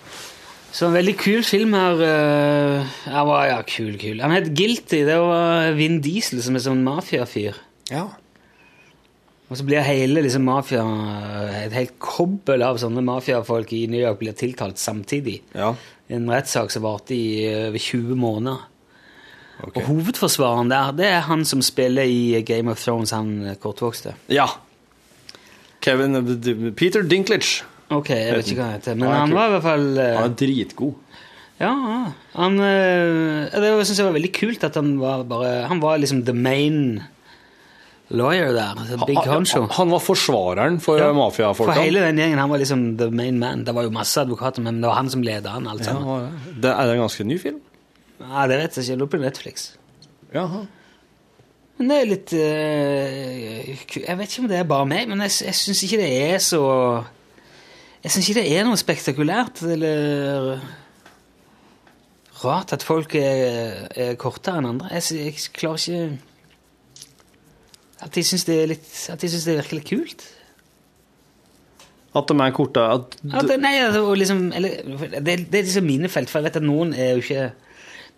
Så en veldig kul film her uh, ja, var, ja, kul, kul. Han het Guilty. Det var Vin Diesel som er sånn mafiafyr. Ja. Og så blir hele liksom, mafia Et helt kobbel av sånne mafiafolk i New York blir tiltalt samtidig. Ja. En rettssak som varte i eh, over 20 måneder. Ok. Og hovedforsvareren der, det er han som spiller i Game of Thrones, han eh, kortvokste. ja. Kevin Peter Dinklage. Ok, jeg vet ikke hva han heter, men han var i hvert fall eh, Han er dritgod. Ja, ja. han eh, Det syns jeg var veldig kult at han var bare Han var liksom the main lawyer der. the Big honcho. Han, han var forsvareren for Ja. mafiafolka. For hele den gjengen, han var liksom the main man. Det var jo masse advokater, men det var han som ledet han alt sammen. Ja, det. det er det en ganske ny film? Ja, det vet jeg ikke. Jeg lurer på Netflix. Jaha. Men det er litt uh, Jeg vet ikke om det er bare meg, men jeg, jeg syns ikke det er så Jeg syns ikke det er noe spektakulært eller rart at folk er, er kortere enn andre. Jeg, jeg klarer ikke At de syns det er litt At de syns det er virkelig kult. At de er korte at, At, det- nei, altså, liksom, eller, det, det er liksom mine felt, for jeg vet at noen er jo ikke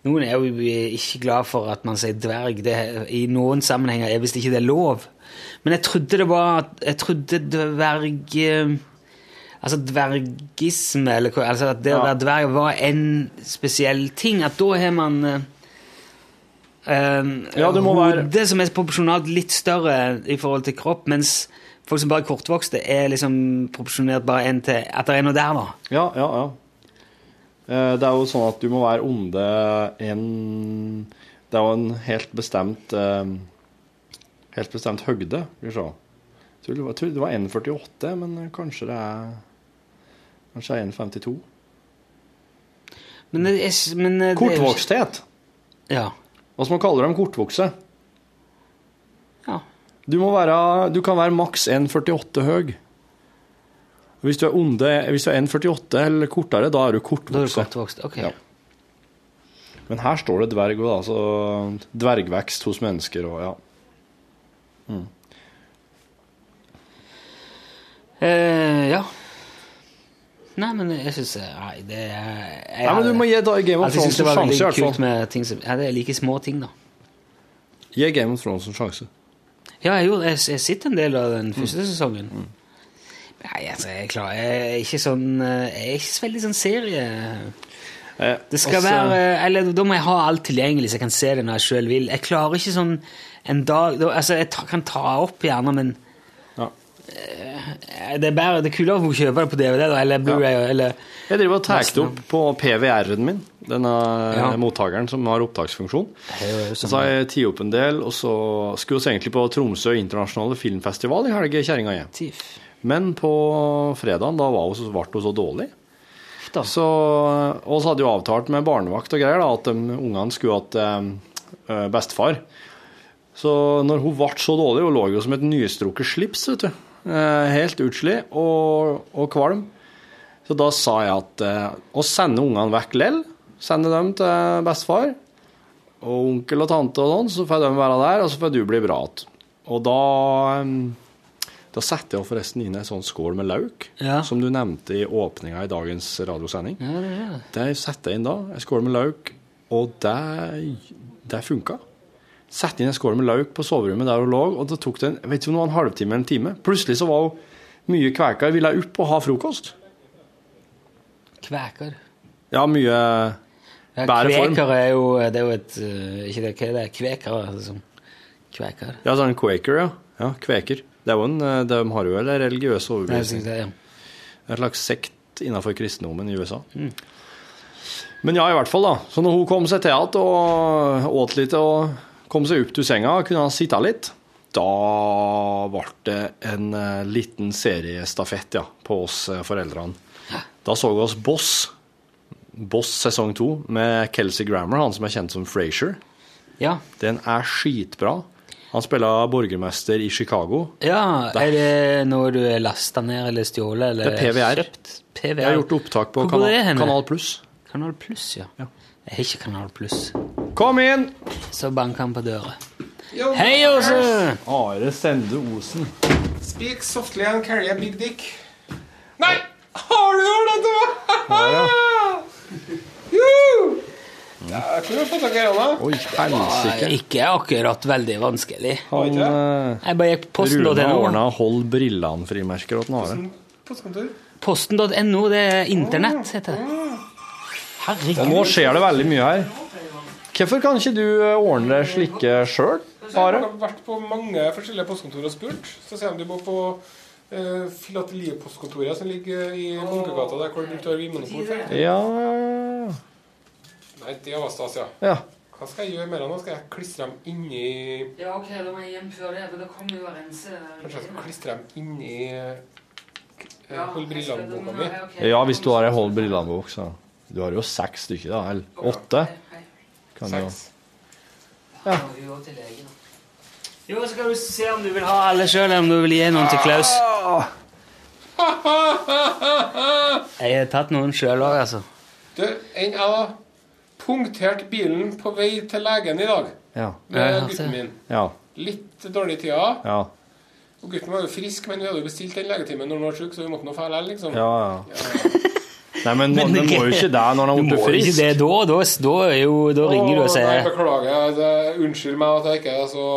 noen er jo ikke glad for at man sier dverg. Det, I noen sammenhenger er visst ikke det lov. Men jeg trodde det var Jeg trodde dverg eh, Altså dvergisme, eller hva altså at det å være dverg var en spesiell ting. At da har man eh, Ja, det må være- hodet som er proporsjonalt litt større i forhold til kropp, mens folk som bare er kortvokste, er liksom proporsjonert bare en til At det er noe der, da. Ja, ja, ja. Eh, Det er jo sånn at du må være onde en Det er jo en helt bestemt eh, Helt bestemt høgde. Skal vi se. Jeg tror det var, det var 1,48, men kanskje det er Kanskje det er 1,52. Men men det er Kortvoksthet. Ja. Hva man kalle dem? Kortvokse. ja. Du, være, du kan være maks 1,48 høy. Hvis du er onde, hvis du er 1,48 eller kortere, da er du kortvokse. kortvokst. Ok. Ja. Men her står det dverg òg, altså dvergvekst hos mennesker og ja. Eh, ja. Nei, men jeg syns Nei, det er jeg, Nei, men du må gi da Game of Altså, Thrones en sjanse, hvert kult med ting som Ja, det er like små ting, da. Gi Game of Thrones en sjanse. Ja, jeg gjorde jeg, jeg sitter en del av den Mm. første sesongen. Nei, altså, jeg er klar Jeg er ikke sånn eh, Jeg er ikke så veldig sånn serie... Eh, Det skal Også, være Eller da må jeg ha alt tilgjengelig, så jeg kan se det når jeg sjøl vil. Jeg klarer ikke sånn en dag Altså, jeg ta, kan ta opp gjerne, men eh, det er bare Det er kulere å kjøpe det på DVD da, eller Blu-ray eller Jeg driver og tar det opp på PVR-en min, denne Ja. mottakeren som har opptaksfunksjon. Så har jeg tatt opp en del, og så skulle vi egentlig på Tromsø internasjonale filmfestival i helga, kjerringa jeg. Men på fredagen, da var hun så, ble hun så dårlig. Da. Så, og så hadde jo avtalt med barnevakt og greier da, at de, ungene skulle hatt eh, bestefar. Så når hun ble så dårlig, hun lå jo som et nystrukket slips, vet du. Eh, helt utslitt og, og kvalm. Så da sa jeg at eh, å sende ungene vekk lell, sende dem til bestefar, og onkel og tante og sånn, så får de være der, og så får du bli bra igjen. Og da em, da setter jeg forresten inn ei sånn skål med lauk, Ja. som du nevnte i åpninga i dagens radiosending. Ja, det det. Det setter jeg inn da, ei skål med lauk, og det, det funka. Sette inn en skål med lauk på soverommet der hun lå, og det tok det en, vet du, en halvtime eller en time. Plutselig så var hun mye kvekere, ville opp og ha frokost. Kveker. Ja, mye Ja, Bære form. kveker er jo, det er jo et eh, Ikke det, hva er det? Kveker? Liksom. Kveker. Ja, sånn quaker, ja. Ja, kveker. Det er jo en, eh, de har jo vel en religiøs overbevisning. synes det, ja. En slags sekt innenfor kristendommen i USA. Men ja, i hvert fall, da. Så når hun kom seg til igjen og åt litt og kom seg opp til senga og kunne sitte litt, da ble det en eh, liten seriestafett ja, på oss eh, foreldrene. Da så vi oss Boss. Boss sesong to med Kelsey Grammer, han som er kjent som Frasier. Ja. Den er skitbra. Han spiller borgermester i Chicago. ja, er det noe du er lasta ned eller stjålet eller Det er PVR. kjøpt? PVR. Jeg har gjort opptak på Kanal, kanal Pluss. Kanal Pluss, ja. Ja. Jeg har ikke Kanal Pluss. Kom inn! Så banker han på døra. Hei, Åse! Are Sende Osen. Speak softly and carry a big dick. Nei! Har du hørt det, du? Jo! Jeg har fått tak i. Oi, helsike. Ikke akkurat veldig vanskelig. Han eh, Jeg bare gikk på Rune posten.no. ordna 'Hold brillene'-frimerker åt Are. Postkontor. Posten.no, det er internett, heter det. Herregud. Nå skjer det veldig mye her. Hvorfor kan ikke du eh, ordne slike sjøl, Jeg har vært på mange forskjellige postkontor og spurt. Så sier de du må på eh, Filateliepostkontoret som ligger i Munkegata, der hvor du tar vinmonopol før. Ja Nei, det var stas, ja. Ja. Hva skal jeg gjøre med dem? Skal jeg klistre dem inni Ja, ok, da må jeg hjem før det, for da kommer jo å rense Kanskje jeg skal klistre dem inni uh, Hold brillene-boka mi? ja, hvis du har ei Hold brillene-bok, så Du har jo seks stykker, da. Eller åtte. Kan du Seks. Ja. Jo, så kan du se om du vil ha alle sjøl, eller om du vil gi noen til Klaus. Jeg har tatt noen sjøl òg, altså. Du, en jeg har punktert bilen på vei til legen i dag Ja. med gutten min. Ja. Litt dårlig tida. Ja. Og gutten var jo frisk, men vi hadde jo bestilt den legetimen når han var syk, så vi måtte nå dra likevel, liksom. Ja, ja. Nei, men, men det må jo ikke det når han Du er må oppe ikke frisk. det da. Da, da, er jo, da ringer du og sier nei, Beklager. Det, unnskyld meg at jeg ikke er så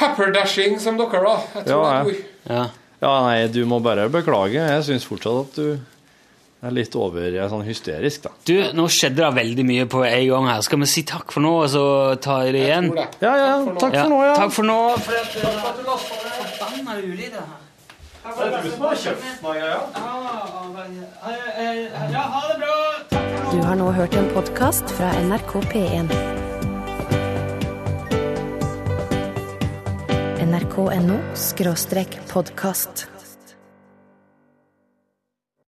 happerdashing som dere, da. Jeg tror Ja, jeg ja. ja. Nei, du må bare beklage. Jeg syns fortsatt at du er litt over jeg er sånn hysterisk, da. Du, nå skjedde det veldig mye på en gang her. Skal vi si takk for nå, og så ta det igjen? Jeg tror det. Ja, ja, takk for nå, ja. Takk for nå. For at, uh, Forbanna ulyder her. Ja, ha det bra. Du har nå hørt en podkast fra NRK P1. nrk.no podkast.